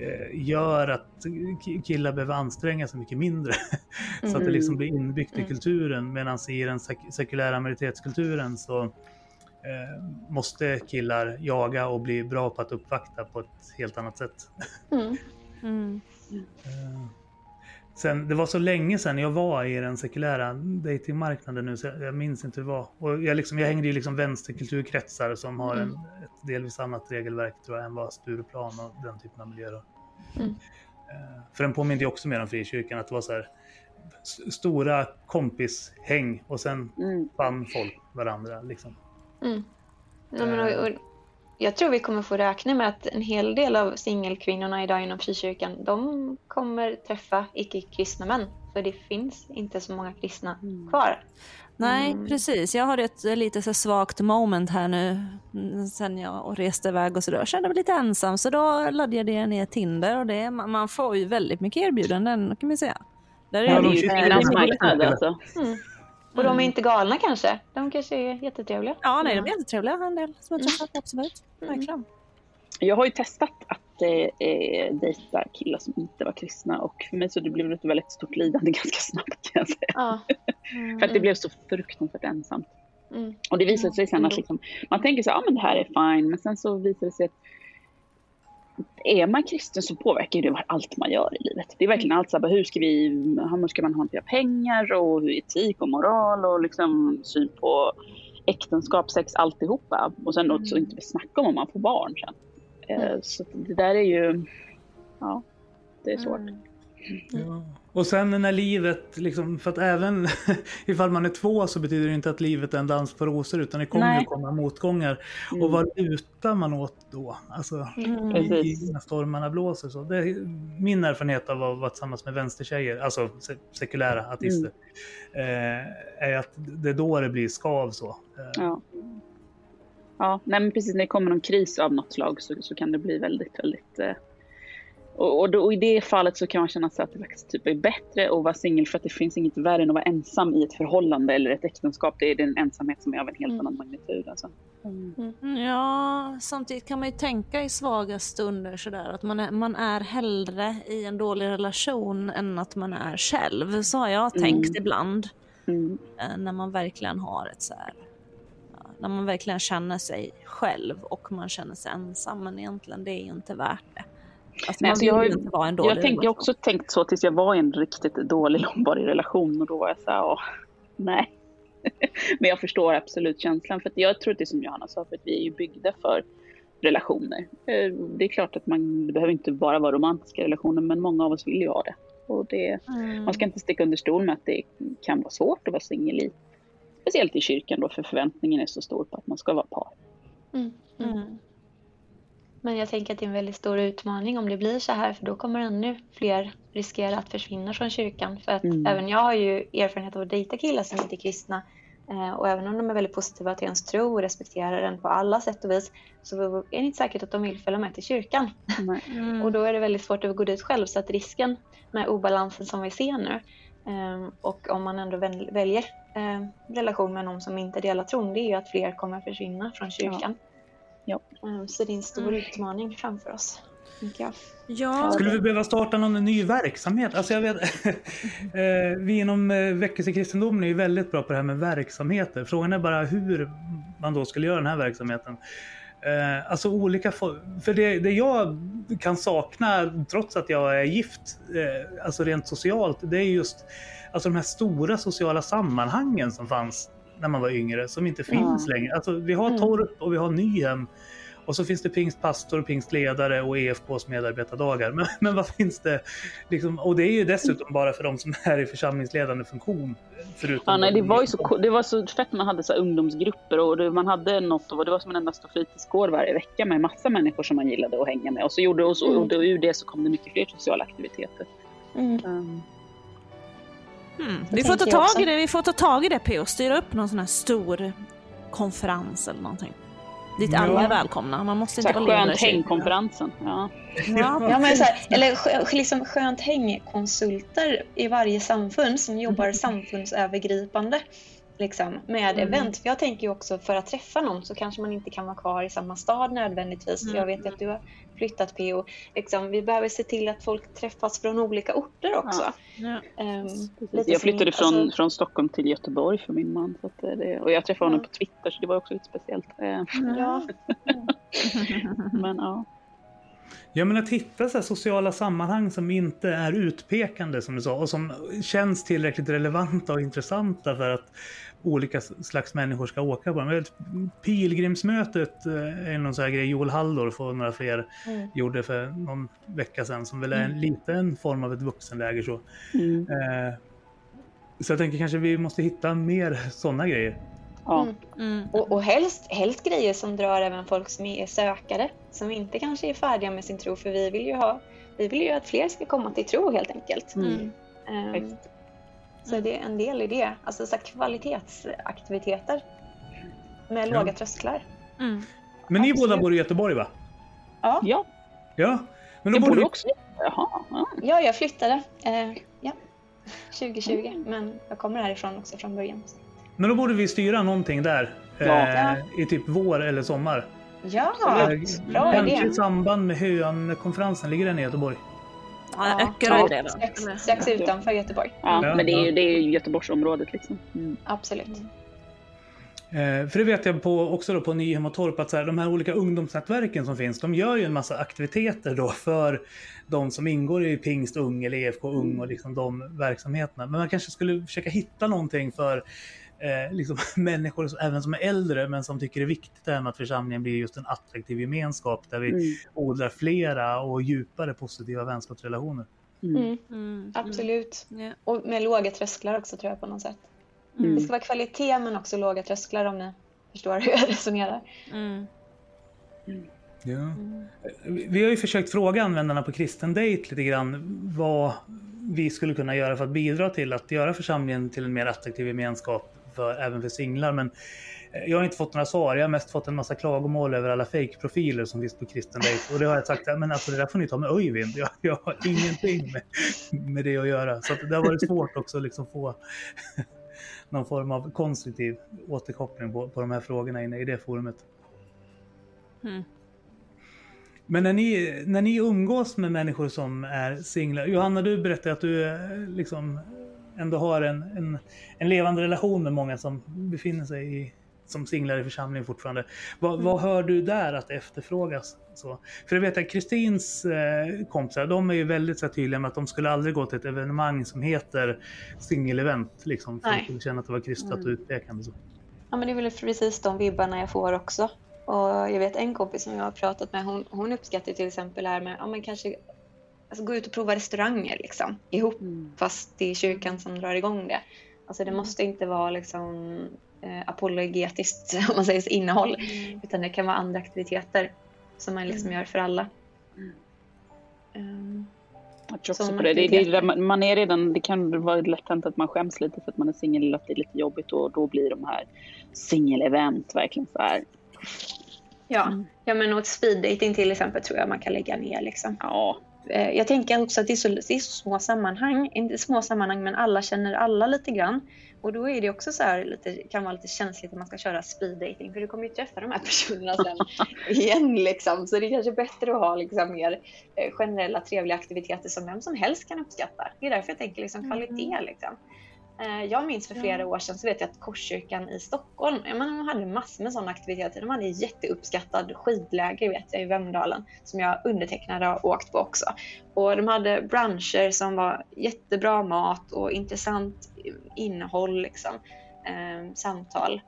eh, gör att ki- killar behöver anstränga sig mycket mindre. [laughs] så att det liksom blir inbyggt i kulturen medan i den sek- sekulära majoritetskulturen så eh, måste killar jaga och bli bra på att uppvakta på ett helt annat sätt.
Mm. [laughs]
Mm.
Eh, Sen, det var så länge sedan jag var i den sekulära datingmarknaden nu så jag, jag minns inte hur det var. Och jag, liksom, jag hängde i liksom vänsterkulturkretsar som har en, ett delvis annat regelverk tror jag än vad Stureplan och den typen av miljöer.
Mm.
Eh, För den påminner ju också mer om frikyrkan, att det var så här stora kompishäng och sen
Mm.
fann folk varandra. Liksom.
Mm. Nej, men, och, och, jag tror vi kommer få räkna med att en hel del av singelkvinnorna idag inom frikyrkan, de kommer träffa icke-kristna män. För det finns inte så många kristna kvar.
Nej,
Mm.
precis. Jag har ett lite så svagt moment här nu mm, sen jag reste iväg och så då. Jag kände mig lite ensam så då laddade jag ner Tinder och det, man man får ju väldigt mycket erbjudanden kan man säga. Där
Ja,
är
Det
det ju
kvinnans marknad alltså.
Och de är inte galna kanske. De kanske är jättetrevliga.
Ja, nej, de är jättetrevliga en del som jag träffat, absolut. Verkligen.
Jag har ju testat att eh, dejta killar som inte var kristna och för mig så det blev ett väldigt stort lidande [laughs] ganska snabbt kan jag säga.
Ja.
För att det blev så fruktansvärt ensamt.
Mm.
Och det visade sig sen att liksom, man tänker så här, ja men det här är fine, men sen så visade det sig att är man kristen så påverkar det allt man gör i livet. Det är verkligen allt så här, hur ska, vi, hur ska man hantera pengar och hur etik och moral och liksom syn på äktenskap, sex, alltihopa. Och sen också inte snacka om om man får barn sen. Eh, Så det där är ju, ja, det är svårt.
Ja. Och sen när livet, liksom, för att även [laughs] ifall man är två så betyder det inte att livet är en dans på rosor utan det kommer
Nej.
ju komma motgångar. Och
Mm.
vad lutar man åt då? Alltså,
Mm.
i, när stormarna blåser så. Det är min erfarenhet av att vara tillsammans med vänstertjejer, alltså se- sekulära ateister, eh, är att det är då det blir skav så. Eh,
Ja. Ja, nej men precis när det kommer någon kris av något slag så, så kan det bli väldigt, väldigt... Eh, och, och, då, och i det fallet så kan man känna sig att det faktiskt typ är bättre att vara singel för att det finns inget värre än att vara ensam i ett förhållande eller ett äktenskap. Det är den ensamhet som är av en helt annan magnitud. Alltså.
Ja, samtidigt kan man ju tänka i svaga stunder sådär att man är, man är hellre i en dålig relation än att man är själv. Så har jag tänkt ibland.
Mm.
eh, När man verkligen har ett så här, när man verkligen känner sig själv och man känner sig ensam. Men egentligen det är ju inte värt det. Alltså,
Nej,
man
så jag
en dålig
Jag, tänkte, jag har också tänkt så tills jag var i en riktigt dålig långvarig relation och då var jag så här, åh, nej. [laughs] Men jag förstår absolut känslan för att jag tror att det är som Johanna sa, för att vi är ju byggda för relationer. Eh, Det är klart att man det behöver inte bara vara romantiska relationer, men många av oss vill ju ha det. Och det
Mm.
man ska inte sticka under stol med att det kan vara svårt att vara singel i. Speciellt i kyrkan då, för förväntningen är så stor på att man ska vara par.
Mm. Mm. Men jag tänker att det är en väldigt stor utmaning om det blir så här för då kommer ännu fler riskera att försvinna från kyrkan. För att
Mm.
även jag har ju erfarenhet av att dejta killar som inte är kristna. Eh, och även om de är väldigt positiva till ens tro och respekterar den på alla sätt och vis så är det inte säkert att de vill följa med till kyrkan.
Mm. [laughs]
Och då är det väldigt svårt att gå dit själv. Så att risken med obalansen som vi ser nu eh, och om man ändå väl- väljer eh, relation med någon som inte delar tron det är ju att fler kommer försvinna från kyrkan.
Ja.
Eh, Så det är en stor
Mm.
utmaning framför oss.
Ja,
Skulle vi behöva starta någon ny verksamhet? Alltså jag vet, [laughs] eh, vi inom eh, väckelsekristendomen är ju väldigt bra på det här med verksamheter. Frågan är bara hur man då skulle göra den här verksamheten. Eh, alltså olika for- För det, det jag kan sakna, trots att jag är gift, alltså rent socialt, det är just alltså de här stora sociala sammanhangen som fanns när man var yngre, som inte finns längre. Alltså vi har
Mm.
Torp och vi har Nyhem. Och så finns det pingstpastor, pingstledare och EFKs medarbetardagar. Men, men vad finns det? Liksom, och det är ju dessutom bara för de som är i församlingsledande funktion. Förutom
Ja, nej, det
de-
var ju så, det var så fett man hade så här ungdomsgrupper och det, man hade något och det var som en enda stor fritidsgård varje vecka med massa människor som man gillade att hänga med. Och så gjorde och, så, och då, ur det så kom det mycket fler sociala aktiviteter.
Mm.
Um,
Mm. Vi får ta tag i det, vi får ta tag i det P och styra upp någon sån här stor konferens eller någonting. Dit
Ja.
alla är välkomna. Man måste
så
inte vara
skönt hängkonferensen. Ja.
Ja,
Ja, men så här, eller liksom skönt hängkonsulter i varje samfund som jobbar samfundsövergripande liksom, med event. För jag tänker ju också för att träffa någon så kanske man inte kan vara kvar i samma stad nödvändigtvis.
Mm.
Jag vet att du har flyttat PO. Liksom, vi behöver se till att folk träffas från olika orter också.
Ja.
Ehm,
Precis.
lite
Jag
som-
flyttade från,
alltså-
från Stockholm till Göteborg för min man. Så att eh, det, och jag träffade honom
Ja.
på Twitter så det var också lite speciellt. Eh,
Ja. [laughs]
Men ja.
Ja men att hitta så här sociala sammanhang som inte är utpekande som du sa och som känns tillräckligt relevanta och intressanta för att olika slags människor ska åka på vet, Pilgrimsmötet eh, är någon sån här grej Joel Halldorf och några fler
Mm.
gjorde för någon vecka sedan som väl är en liten form av ett vuxenläger så.
Mm.
Eh, så jag tänker kanske vi måste hitta mer sådana grejer.
ja.
Mm.
Mm.
Och, och helst, helst grejer som drar även folk som är sökare, som inte kanske är färdiga med sin tro, för vi vill ju, ha, vi vill ju att fler ska komma till tro helt enkelt.
Mm.
Så det är en del i det, alltså så kvalitetsaktiviteter med
Ja.
låga trösklar.
Mm.
Men ni
Absolut.
båda bor i Göteborg va?
Ja,
ja,
Ja. Men då
jag
borde vi...
också Jaha, ja.
ja jag flyttade eh, ja, 2020, men jag kommer härifrån också från början.
Men då borde vi styra någonting där.
Ja.
Eh, I typ vår eller sommar.
Ja,
Absolut.
bra
Kanske
idé.
i samband med Höön-konferensen. Ligger den i Göteborg?
Ja. Öckerö är det då.
Strax,
Eller?
strax utanför Göteborg.
Ja,
Ja,
men det är ju det är ju Göteborgsområdet liksom. Mm.
Absolut.
Eh, för det vet jag på, också då på Nyhem och Torp att så här, de här olika ungdomsnätverken som finns, de gör ju en massa aktiviteter då för de som ingår i Pingst Ung eller EFK Ung och liksom de verksamheterna. Men man kanske skulle försöka hitta någonting för eh, liksom, [laughs] människor som, även som är äldre men som tycker det är viktigt det här med att församlingen blir just en attraktiv gemenskap där vi
Mm.
odlar flera och djupare positiva vänskapsrelationer.
Mm.
Mm,
Mm.
absolut.
Ja.
Och med låga trösklar också tror jag på något sätt.
Mm.
Det ska vara kvalitet men också låga trösklar om ni förstår [laughs] hur jag resonerar.
Mm.
Ja. Vi har ju försökt fråga användarna på Kristen Date lite grann vad vi skulle kunna göra för att bidra till att göra församlingen till en mer attraktiv gemenskap för, även för singlar. Men eh, jag har inte fått några svar. Jag har mest fått en massa klagomål över alla fake-profiler som finns på Kristen Date. Och det har jag sagt, men alltså det där får ni ta med Öyvind. Jag, jag har ingenting med, med det att göra. Så att det har varit svårt också att liksom få [laughs] någon form av konstruktiv återkoppling på, på de här frågorna inne i det forumet.
Mm.
Men när ni, när ni umgås med människor som är singlar, Johanna du berättade att du eh, liksom ändå har en, en, en levande relation med många som befinner sig i, som singlar i församlingen fortfarande. Vad, vad hör du där att efterfrågas? Så, för jag vet att Kristins eh, kompisar, de är ju väldigt så tydliga med att de skulle aldrig gå till ett evenemang som heter singelevent, liksom, för att
Nej.
de skulle känna att det var kristet och utpekande. Så.
Ja men det är väl precis de vibbarna jag får också. Och jag vet en kompis som jag har pratat med, hon, hon uppskattar till exempel det här med, ja men kanske alltså, gå ut och prova restauranger liksom ihop.
Mm.
Fast det är kyrkan som drar igång det. Alltså det måste inte vara liksom eh, apologetiskt [laughs] om man säger så, innehåll. Utan det kan vara andra aktiviteter som man liksom gör för alla. Ehm,
Jag tror också på det. Det, det, man- är redan, det kan vara lätt hänt att man skäms lite för att man är singel eller att det är lite jobbigt och då blir de här singelevent verkligen så här.
ja. ja men och speeddating till exempel tror jag man kan lägga ner liksom.
Ja,
Jag tänker också att det är, så, det är så små sammanhang, inte små sammanhang men alla känner alla lite grann. Och då är det också så här lite, kan vara lite känsligt att man ska köra speed dating för du kommer ju träffa de här personerna sen [laughs] igen liksom. Så det är kanske bättre att ha liksom mer eh, generella trevliga aktiviteter som vem som helst kan uppskatta. Det är därför jag tänker liksom kvalitet liksom. Eh, Jag minns för flera år sedan så vet jag att Korskyrkan i Stockholm, menar, de hade massor med sådana aktiviteter. De hade jätteuppskattad skidläger vet jag i Vemdalen som jag undertecknade har åkt på också. Och de hade branscher som var jättebra mat och intressant innehåll liksom. Eh, samtal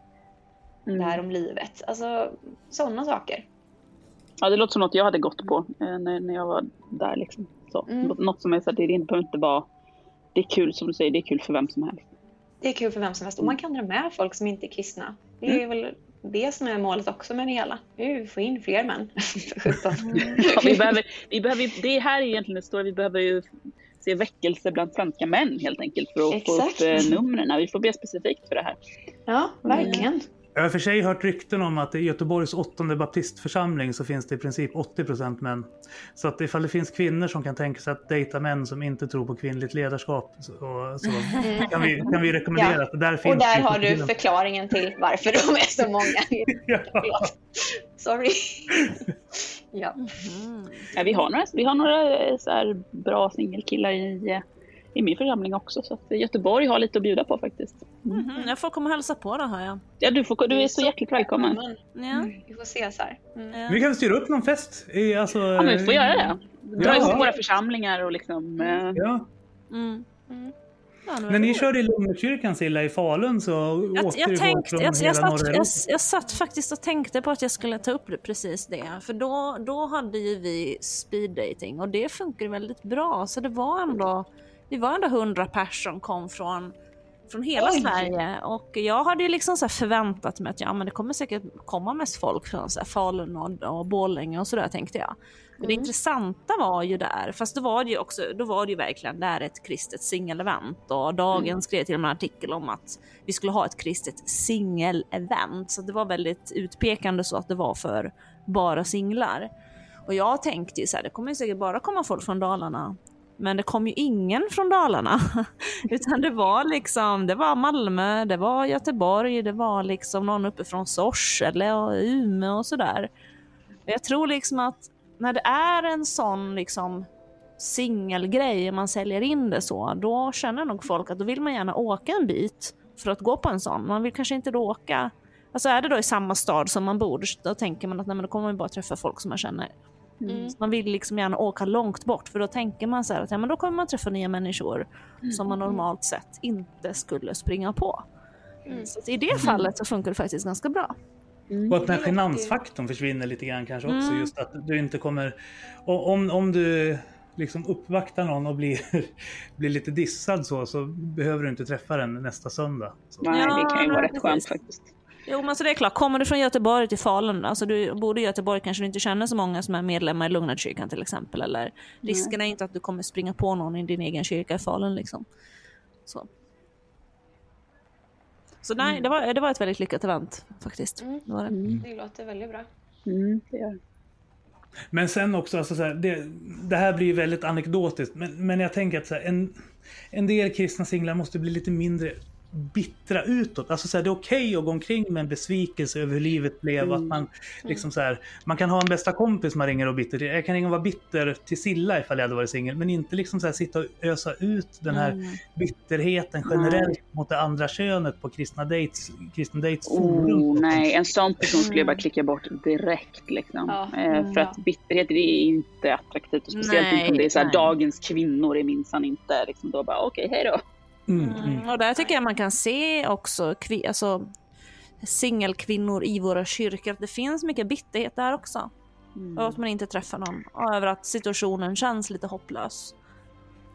Mm.
där om livet. Alltså sådana saker.
ja, det låter som något jag hade gått på eh, när, när jag var där. Liksom. Så,
Mm.
Nå- Något som är så att det inte behöver inte vara... Det är kul som du säger, det är kul för vem som helst.
Det är kul för vem som helst. Och man kan dra med folk som inte är kristna. Det är väl det som är målet också med det hela. Att få in fler män. [laughs]
Ja, vi behöver, vi behöver, det här är egentligen det stora, vi behöver ju se väckelse bland svenska män helt enkelt för att få
Exakt.
upp eh, numren. Vi får be specifikt för det här.
Ja, verkligen.
Jag har för sig hört rykten om att i Göteborgs åttonde baptistförsamling så finns det i princip 80% män. Så att ifall det finns kvinnor som kan tänka sig att dejta män som inte tror på kvinnligt ledarskap så, så kan, vi, kan vi rekommendera
Ja.
att där finns
Och där
det
har du
killen.
förklaringen till varför de är så många. [laughs]
Ja.
Sorry. Ja.
Ja, vi, har några, vi har några eh, så här bra singelkillar i, eh, i min församling också. Så att Göteborg har lite att bjuda på faktiskt.
Mhm, Jag får komma och hälsa på det hör jag.
Ja, du, får, du är så hjärtligt välkommen.
Men,
Ja.
Vi får ses här. Mm.
Ja.
Vi kan styra upp någon fest. I, alltså,
Ja, men vi får göra det. Dra
Ja.
ihop våra församlingar och liksom... Eh,
Ja.
Mm.
Mm.
När ni körde i Lugnetkyrkan Silla i Falun så
Jag,
åkte
jag,
folk
tänkte,
från
jag, jag,
hela
satt,
norra
jag, jag satt faktiskt och tänkte på att jag skulle ta upp det, precis det. För då, då hade ju vi speed dating och det funkar väldigt bra. Så det var ändå, vi var ändå 100 personer som kom från, från hela
Oj.
Sverige. Och jag hade ju liksom så förväntat mig att ja, men det kommer säkert komma mest folk från så Falun och, och Borlänge och sådär tänkte jag. Men det
Mm.
intressanta var ju där, fast då var det ju också, då var det ju verkligen där ett kristet singelevent och Dagen
Mm.
skrev till och med en artikel om att vi skulle ha ett kristet singelevent. Så det var väldigt utpekande så att det var för bara singlar. Och jag tänkte ju så här, det kommer säkert bara komma folk från Dalarna. Men det kom ju ingen från Dalarna. [laughs] Utan det var liksom, det var Malmö, det var Göteborg, det var liksom någon uppe från Sorsele och Umeå och sådär. Jag tror liksom att när det är en sån liksom singelgrej, man säljer in det så, då känner nog folk att då vill man gärna åka en bit för att gå på en sån. Man vill kanske inte då åka Alltså är det då i samma stad som man bor, då tänker man att nej, men då kommer man bara träffa folk som man känner.
Mm.
Så man vill liksom gärna åka långt bort för då tänker man så här att ja, men då kommer man träffa nya människor som man normalt sett inte skulle springa på.
Mm.
Så i det fallet så funkar det faktiskt ganska bra.
Och att den här genansfaktorn försvinner lite grann kanske också.
Mm.
Just att du inte kommer... och Om, om du liksom uppvaktar någon och blir, [laughs] blir lite dissad så, så behöver du inte träffa den nästa söndag. Så.
Nej, det kan ju vara rätt skönt faktiskt.
Jo men så det är klart, kommer du från Göteborg till Falun, alltså du bor i Göteborg kanske du inte känner så många som är medlemmar i Lugnarkyrkan till exempel. Eller risken är inte att du kommer springa på någon i din egen kyrka i Falun liksom. Så. Så nej, det, var, det var ett väldigt lyckat event faktiskt.
Mm.
Det var det.
Det låter väldigt bra.
Mm, det gör.
Men sen också, alltså så här, det, det här blir ju väldigt anekdotiskt, men, men jag tänker att så här, en, en del kristna singlar måste bli lite mindre bittra utåt. Alltså så här, det är okej att gå omkring med en besvikelse över hur livet blev. Att man, liksom så här, man kan ha en bästa kompis man ringer och bitter till. Jag kan ringa och vara bitter till Silla ifall jag hade varit singel. Men inte liksom så här, sitta och ösa ut den här bitterheten generellt mot det andra könet på kristna dates, kristna dates forum.
Oh, nej, en sån person skulle jag bara klicka bort direkt. Liksom.
Ja.
Eh, för att bitterhet det är inte attraktivt. Och speciellt
Nej,
inte om det är så här,
nej.
dagens kvinnor är minsann inte liksom, då bara okej, hej då.
Mm, mm.
Mm, och där tycker jag man kan se också kvi- alltså, singelkvinnor i våra kyrkor. Att det finns mycket bitterhet där också. Och att man inte träffar någon. Och över att situationen känns lite hopplös.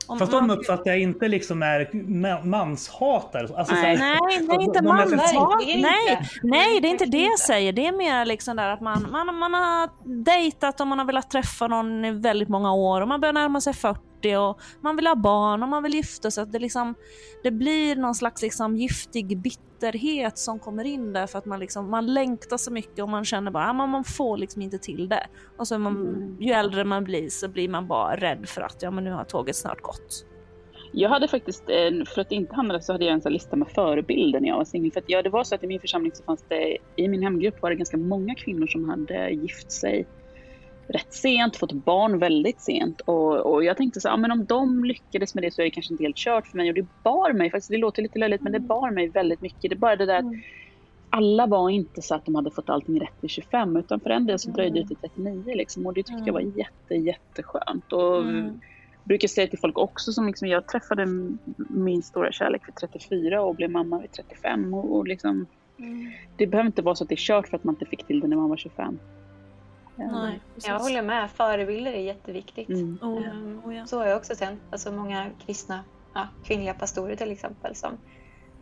Om
Fast
man-
de uppfattar jag inte liksom är ma- manshatare. Alltså,
Nej, nej, inte
de är för-
manshat.
Verkligen
Nej,
inte.
nej, det är inte det jag
inte.
säger. Det är mer liksom där att man, man, man har dejtat och man har velat träffa någon i väldigt många år och man börjar närma sig 40 och man vill ha barn och man vill gifta sig. Det, liksom, det blir någon slags liksom giftig bitterhet som kommer in där för att man, liksom, man längtar så mycket och man känner bara att man, man får liksom inte till det. Och så man, ju äldre man blir så blir man bara rädd för att ja, men nu har tåget snart gått.
Jag hade faktiskt, för att inte hamna så hade jag en sån lista med förebilder när jag var singel. För att ja, det var så att i min församling så fanns det, i min hemgrupp var det ganska många kvinnor som hade gift sig rätt sent, fått barn väldigt sent. Och, och jag tänkte så ja men om de lyckades med det så är det kanske inte helt kört för mig. Och det bar mig, faktiskt det låter lite löjligt, men det bar mig väldigt mycket. Det bara det där att alla var inte så att de hade fått allting rätt till 25 utan för en del så dröjde det till 39 liksom. Och det tyckte jag var jätte, jätteskönt. Och
Mm.
brukar säga till folk också som liksom, jag träffade min stora kärlek vid 34 och blev mamma vid 35 och, och liksom det behöver inte vara så att det är kört för att man inte fick till det när man var 25.
Nej.
Jag håller med. Förebilder är jätteviktigt.
Mm.
Oh, ja.
Ehm,
Oh, ja.
Så har jag också känt. Alltså många kristna, ja, kvinnliga pastorer till exempel som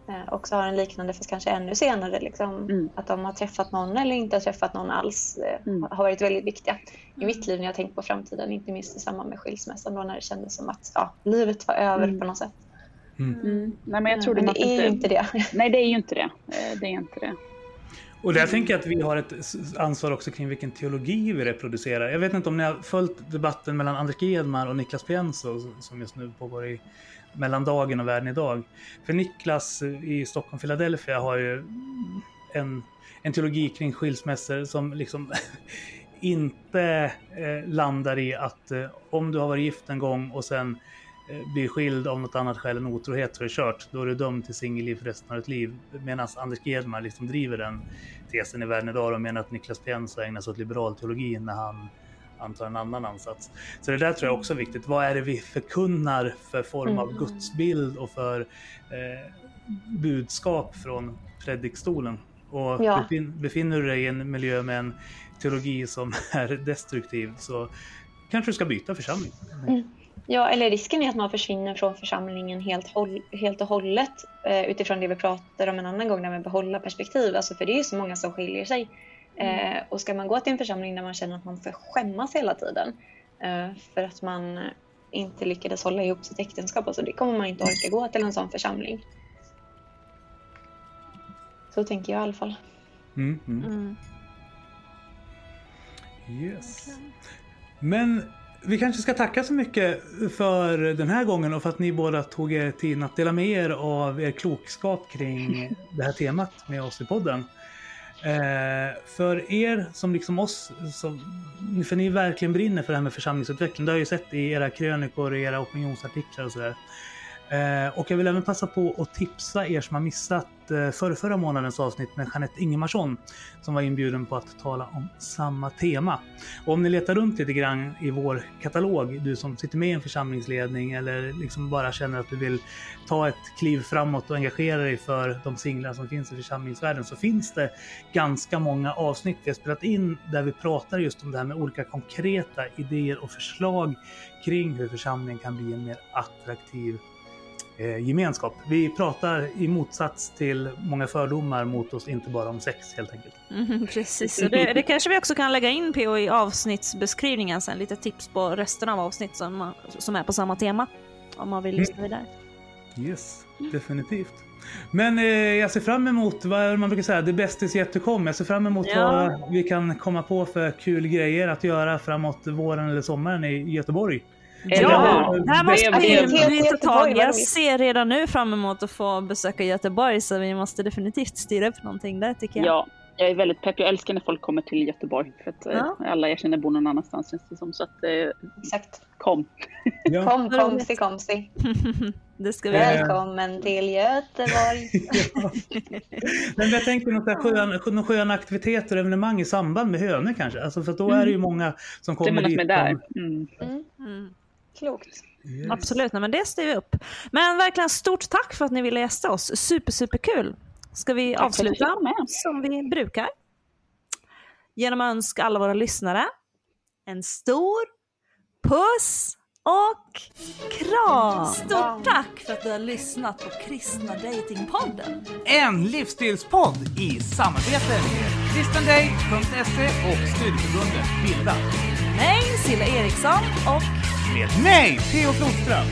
eh, också har en liknande, fast kanske ännu senare, liksom,
Mm.
att de har träffat någon eller inte har träffat någon alls eh,
Mm.
har varit väldigt viktiga i mitt liv när jag tänkt på framtiden, inte minst i samband med skilsmässan då när det kändes som att ja, livet var över
Mm.
på något sätt.
Mm. Nej men jag tror
Men
det,
det är ju inte det.
Nej det är ju inte det. Eh, Det är inte det.
Och där tänker jag att vi har ett ansvar också kring vilken teologi vi reproducerar. Jag vet inte om ni har följt debatten mellan Anders Gedman och Niklas Pienso som just nu pågår i mellandagen och världen idag. För Niklas eh, i Stockholm, Philadelphia har ju en, en teologi kring skilsmässor som liksom [laughs] inte eh, landar i att eh, om du har varit gift en gång och sen blir skild av något annat skäl än otrohet så är det kört. Då är du dömd till singelliv för resten av ditt liv. Medan Anders Gedmar liksom driver den tesen i världen idag och menar att Niklas Pienso ägnar sig åt liberal teologi när han antar en annan ansats. Så det där tror jag också är viktigt. Vad är det vi förkunnar för form av
Mm.
gudsbild och för eh, budskap från predikstolen? Och
Ja.
befin, befinner du dig i en miljö med en teologi som [laughs] är destruktiv så kanske du ska byta församling.
Ja, eller risken är att man försvinner från församlingen helt, håll, helt och hållet eh, utifrån det vi pratade om en annan gång, där med behålla perspektiv. Alltså, för det är ju så många som skiljer sig. Eh, och ska man gå till en församling där man känner att man får skämmas hela tiden eh, för att man inte lyckades hålla ihop sitt äktenskap, alltså, det kommer man inte orka gå till en sån församling. Så tänker jag i alla fall.
Mm, mm.
Mm.
Yes. Men vi kanske ska tacka så mycket för den här gången och för att ni båda tog er tid att dela med er av er klokskap kring [laughs] det här temat med oss i podden. Eh, för er som liksom oss, som, för ni verkligen brinner för det här med församlingsutveckling, det har jag ju sett i era krönikor och era opinionsartiklar och sådär. Eh, och jag vill även passa på att tipsa er som har missat eh, förra, förra månadens avsnitt med Jeanette Ingemarsson som var inbjuden på att tala om samma tema. Och om ni letar runt lite grann i vår katalog, du som sitter med i en församlingsledning eller liksom bara känner att du vill ta ett kliv framåt och engagera dig för de singlar som finns i församlingsvärlden så finns det ganska många avsnitt vi har spelat in där vi pratar just om det här med olika konkreta idéer och förslag kring hur församlingen kan bli en mer attraktiv gemenskap. Vi pratar i motsats till många fördomar mot oss inte bara om sex helt enkelt.
Mhm, precis, och det, det kanske vi också kan lägga in PO i avsnittsbeskrivningen sen, lite tips på resten av avsnitt som, som är på samma tema. Om man vill lyssna vidare.
Yes, definitivt. Men eh, jag ser fram emot vad man brukar säga, det bästa is yet to come. Jag ser fram emot
Ja.
vad vi kan komma på för kul grejer att göra framåt våren eller sommaren i Göteborg.
Ja, det här måste vi, vi ta tag i. Jag ser redan nu fram emot att få besöka Göteborg så vi måste definitivt styra upp någonting där tycker jag.
Ja, jag är väldigt pepp. Jag älskar när folk kommer till Göteborg. För att eh,
Ja.
alla jag känner bor någon annanstans känns det som. Så att, eh,
Exakt.
kom.
Ja.
Kom, komsi, komsi. [laughs]
det ska vi.
Välkommen till Göteborg. [laughs]
Ja. Men jag tänker någon sån här skön, någon skön aktiviteter och evenemang i samband med hönor kanske. Alltså för då är det ju många som kommer dit.
med där.
som-
Mm.
Mm,
Mm.
Klokt.
Yes.
Absolut, nej, men det styr vi upp. Men verkligen stort tack för att ni ville gästa oss. Super, super kul. Ska vi
Tack
avsluta som vi brukar? Genom att önska alla våra lyssnare en stor puss och kram! Stort tack för att du har lyssnat på Kristna Datingpodden.
En livsstilspodd i samarbete med kristendate.se och studieförbundet Bilda.
Mig, Silla Eriksson och
med mig, Theo Flodström.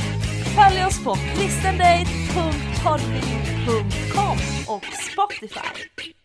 följ oss på kristendate.podbean.com och Spotify.